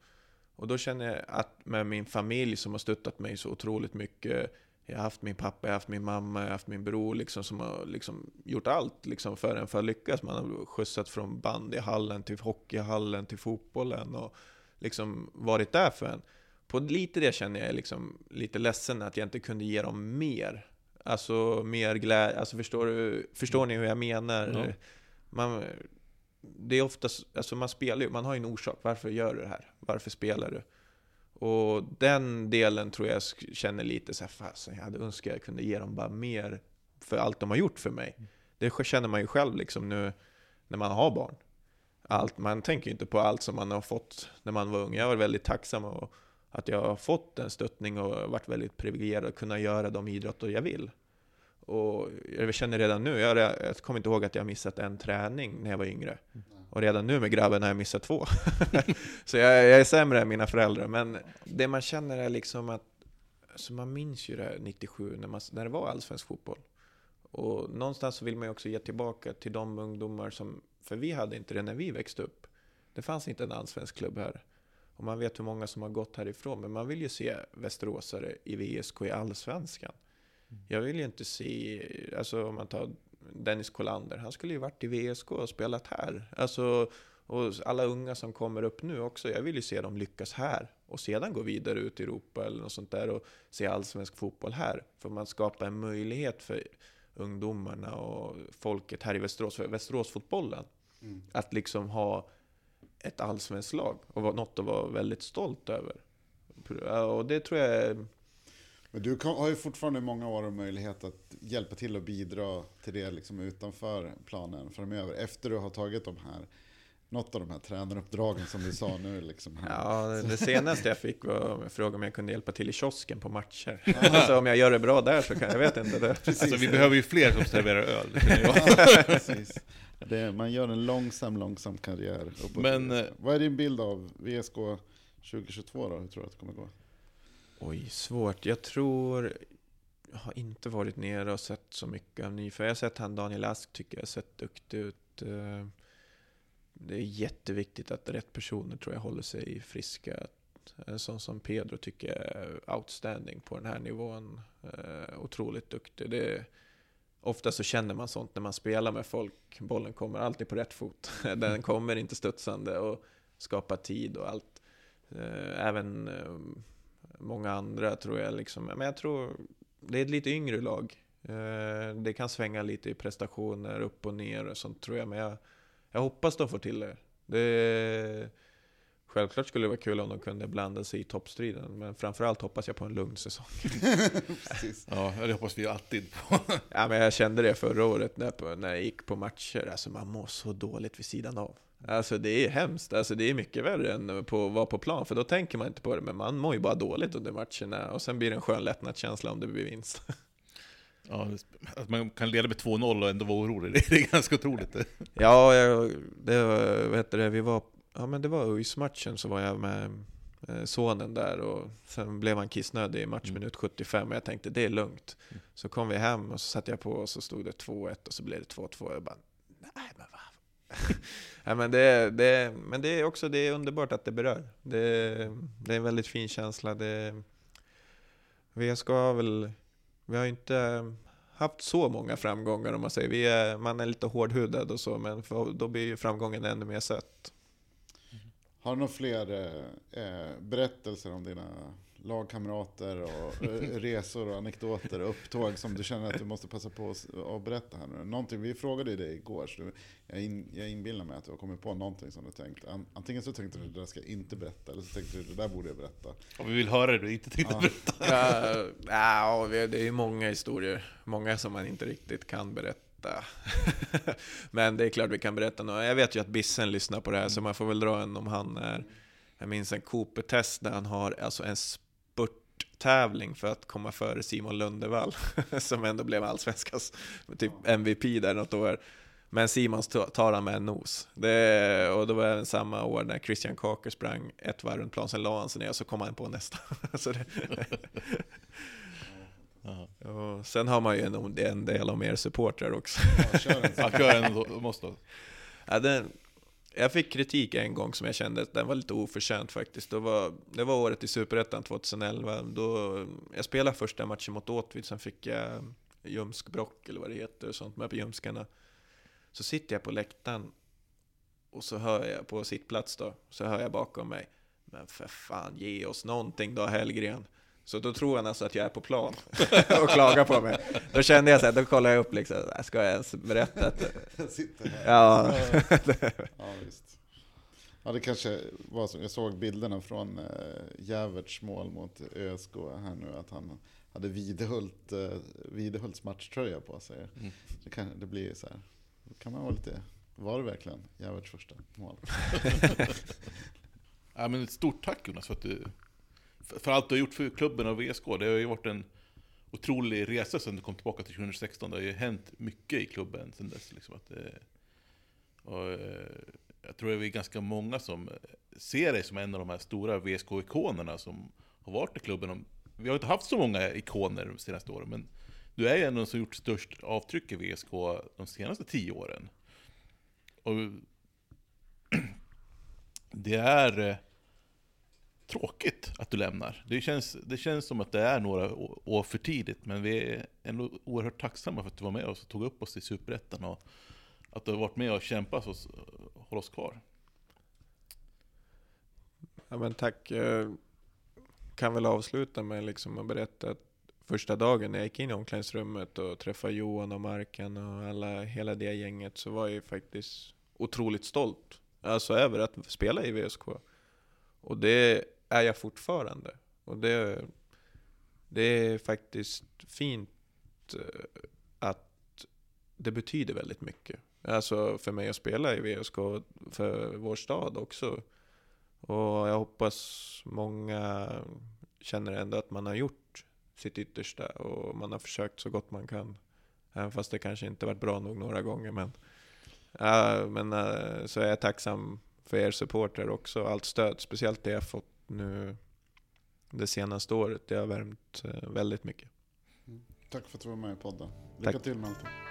Och då känner jag att med min familj som har stöttat mig så otroligt mycket. Jag har haft min pappa, jag har haft min mamma, jag har haft min bror liksom, som har liksom gjort allt liksom, för en för att lyckas. Man har skjutsat från bandyhallen till hockeyhallen till fotbollen och liksom varit där för en. På lite det känner jag liksom lite ledsen att jag inte kunde ge dem mer. Alltså mer glädje, alltså förstår, du, förstår ni hur jag menar? Ja. Man, det är oftast, alltså man spelar ju, man har ju en orsak. Varför gör du det här? Varför spelar du? Och den delen tror jag känner lite så här, fasen jag hade önskat jag kunde ge dem bara mer för allt de har gjort för mig. Det känner man ju själv liksom nu när man har barn. Allt, man tänker ju inte på allt som man har fått när man var ung. Jag var väldigt tacksam och att jag har fått en stöttning och varit väldigt privilegierad att kunna göra de idrotter jag vill. Och jag känner redan nu, jag, jag kommer inte ihåg att jag missat en träning när jag var yngre. Och redan nu med grabben har jag missat två. så jag, jag är sämre än mina föräldrar. Men det man känner är liksom att, alltså man minns ju det här 97 när, man, när det var allsvensk fotboll. Och någonstans så vill man ju också ge tillbaka till de ungdomar som, för vi hade inte det när vi växte upp. Det fanns inte en allsvensk klubb här. Och man vet hur många som har gått härifrån, men man vill ju se västeråsare i VSK i allsvenskan. Jag vill ju inte se, alltså om man tar Dennis Kollander, han skulle ju varit i VSK och spelat här. Alltså, och alla unga som kommer upp nu också, jag vill ju se dem lyckas här. Och sedan gå vidare ut i Europa eller något sånt där och se allsvensk fotboll här. För man skapar en möjlighet för ungdomarna och folket här i Västerås, för Västeråsfotbollen, Mm. att liksom ha ett allsvenskt lag och var något att vara väldigt stolt över. Och det tror jag är Men du har ju fortfarande många år och möjlighet att hjälpa till och bidra till det liksom utanför planen framöver. Efter du har tagit de här, något av de här tränaruppdragen som du sa nu. Liksom. Ja, det- senaste jag fick var en fråga om jag kunde hjälpa till i kiosken på matcher. Alltså om jag gör det bra där så kan jag vet inte. Det. Alltså vi behöver ju fler som serverar öl. det känner jag. Ja, precis. Det, man gör en långsam, långsam karriär. Men, eh, Vad är din bild av VSK 2022 då? Hur tror du att det kommer gå? Oj, svårt. Jag tror... Jag har inte varit nere och sett så mycket av ny. För jag har sett han Daniel Ask tycker jag har sett duktig ut. Eh, Det är jätteviktigt att rätt personer tror jag håller sig friska. En sån som Pedro tycker jag är outstanding på den här nivån. Eh, Otroligt duktig. Det är, ofta så känner man sånt när man spelar med folk. Bollen kommer alltid på rätt fot. Den kommer inte studsande och skapar tid och allt. Eh, Även eh, många andra tror jag liksom. Men jag tror det är ett lite yngre lag. Eh, Det kan svänga lite i prestationer upp och ner och sånt tror jag. Men jag, jag hoppas de får till det. det. Självklart skulle det vara kul om de kunde blanda sig i toppstriden. Men framförallt hoppas jag på en lugn säsong. Ja, det hoppas vi alltid på. Ja, men jag kände det förra året när, när jag gick på matcher. Alltså man mår så dåligt vid sidan av. Alltså det är hemskt. Alltså det är mycket värre än på, att vara på plan. För då tänker man inte på det. Men man mår ju bara dåligt under matcherna. Och sen blir det en skön lättnadskänsla om det blir vinst. Ja, att man kan leda med 2-0 och ändå vara orolig, det är ganska otroligt. Ja, jag, det var, vad heter det, vi var, ja men det var ÖIS-matchen så var jag med eh, sonen där och sen blev han kissnödig i matchminut 75 och jag tänkte det är lugnt. Mm. Så kom vi hem och så satte jag på och så stod det 2-1 och så blev det 2-2 och jag bara nej men vad Nej, men, det, det, men det är också det är underbart att det berör. Det, det är en väldigt fin känsla. Det, vi ska väl, vi har ju inte eh, haft så många framgångar om man säger. Vi är, man är lite hårdhudad och så, men för, då blir ju framgången ännu mer söt. Mm-hmm. Har du några fler eh, eh berättelser om dina lagkamrater och resor och anekdoter och upptåg som du känner att du måste passa på att att berätta här nu? Någonting, vi frågade ju dig igår, så jag, in, jag inbillar mig att du har kommit på någonting som du tänkt. An, antingen så tänkte du det där ska jag inte berätta, eller så tänkte du det där borde jag berätta. Och vi vill höra det du inte tänkte Ja. berätta. Ja, ja, det är ju många historier. Många som man inte riktigt kan berätta. Men det är klart vi kan berätta några. Jag vet ju att Bissen lyssnar på det här, så man får väl dra en om han är... Jag minns en Cooper-test där han har alltså en spurttävling för att komma före Simon Lundevall, som ändå blev allsvenskans typ MVP där något år. Men Simons ta- tar han med en nos. Det, och det var även samma år när Christian Kaker sprang ett varv runt plan, sen la han sig ner och så kom han på nästa. så det, och sen har man ju en, en del om er supportrar också. Ja, kör en måste. Ja, den, jag fick kritik en gång som jag kände att den var lite oförtjänt faktiskt. Det var, det var året i Superettan 2011. Då, jag spelade första matchen mot Åtvid, sen fick jag ljumskbrock eller vad det heter, och sånt med på ljumskarna. Så sitter jag på läktaren och så hör jag på sittplats då, så hör jag bakom mig. Men för fan, ge oss någonting då Hellgren. Så då tror han alltså att jag är på plan och klagar på mig. Då kände jag så här, då kollar jag upp liksom, ska jag ens berätta att Jag sitter här. Ja. ja, visst. Ja, det kanske var så. Jag såg bilderna från eh, Jäverts mål mot ÖSK här nu, att han hade Videhult, eh, Videhults matchtröja på sig. Mm. Det, kan, det blir så här, då kan man vara lite, var det verkligen Jäverts första mål? Ja, men ett stort tack Jonas för, att du, för, allt du har gjort för klubben och VSK. Det har ju varit en otrolig resa sedan du kom tillbaka till 2016. Det har ju hänt mycket i klubben sedan dess. Liksom att, eh, och, eh, jag tror att vi är ganska många som ser dig som en av de här stora VSK-ikonerna som har varit i klubben. Vi har inte haft så många ikoner de senaste åren, men du är ju en av de som gjort störst avtryck i VSK de senaste tio åren. Och det är eh, tråkigt att du lämnar. Det känns, det känns som att det är några år för tidigt, men vi är ändå oerhört tacksamma för att du var med oss och tog upp oss i Superettan och att du har varit med och kämpat och hållit oss kvar. Ja, men tack. Jag kan väl avsluta med liksom att berätta att första dagen när jag gick in i omklädningsrummet och träffade Johan och Marken och alla, hela det gänget så var jag ju faktiskt otroligt stolt. Alltså över att spela i VSK. Och det är jag fortfarande. Och det, det är faktiskt fint eh, att det betyder väldigt mycket. Alltså för mig att spela i VSK, för vår stad också. Och jag hoppas många känner ändå att man har gjort sitt yttersta och man har försökt så gott man kan. Även fast det kanske inte varit bra nog några gånger. Men, äh, men äh, så är jag tacksam för er supporter också. Allt stöd, speciellt det jag fått nu det senaste året. Det har värmt eh, väldigt mycket. Tack för att du var med i podden. Lycka Tack. till med allting.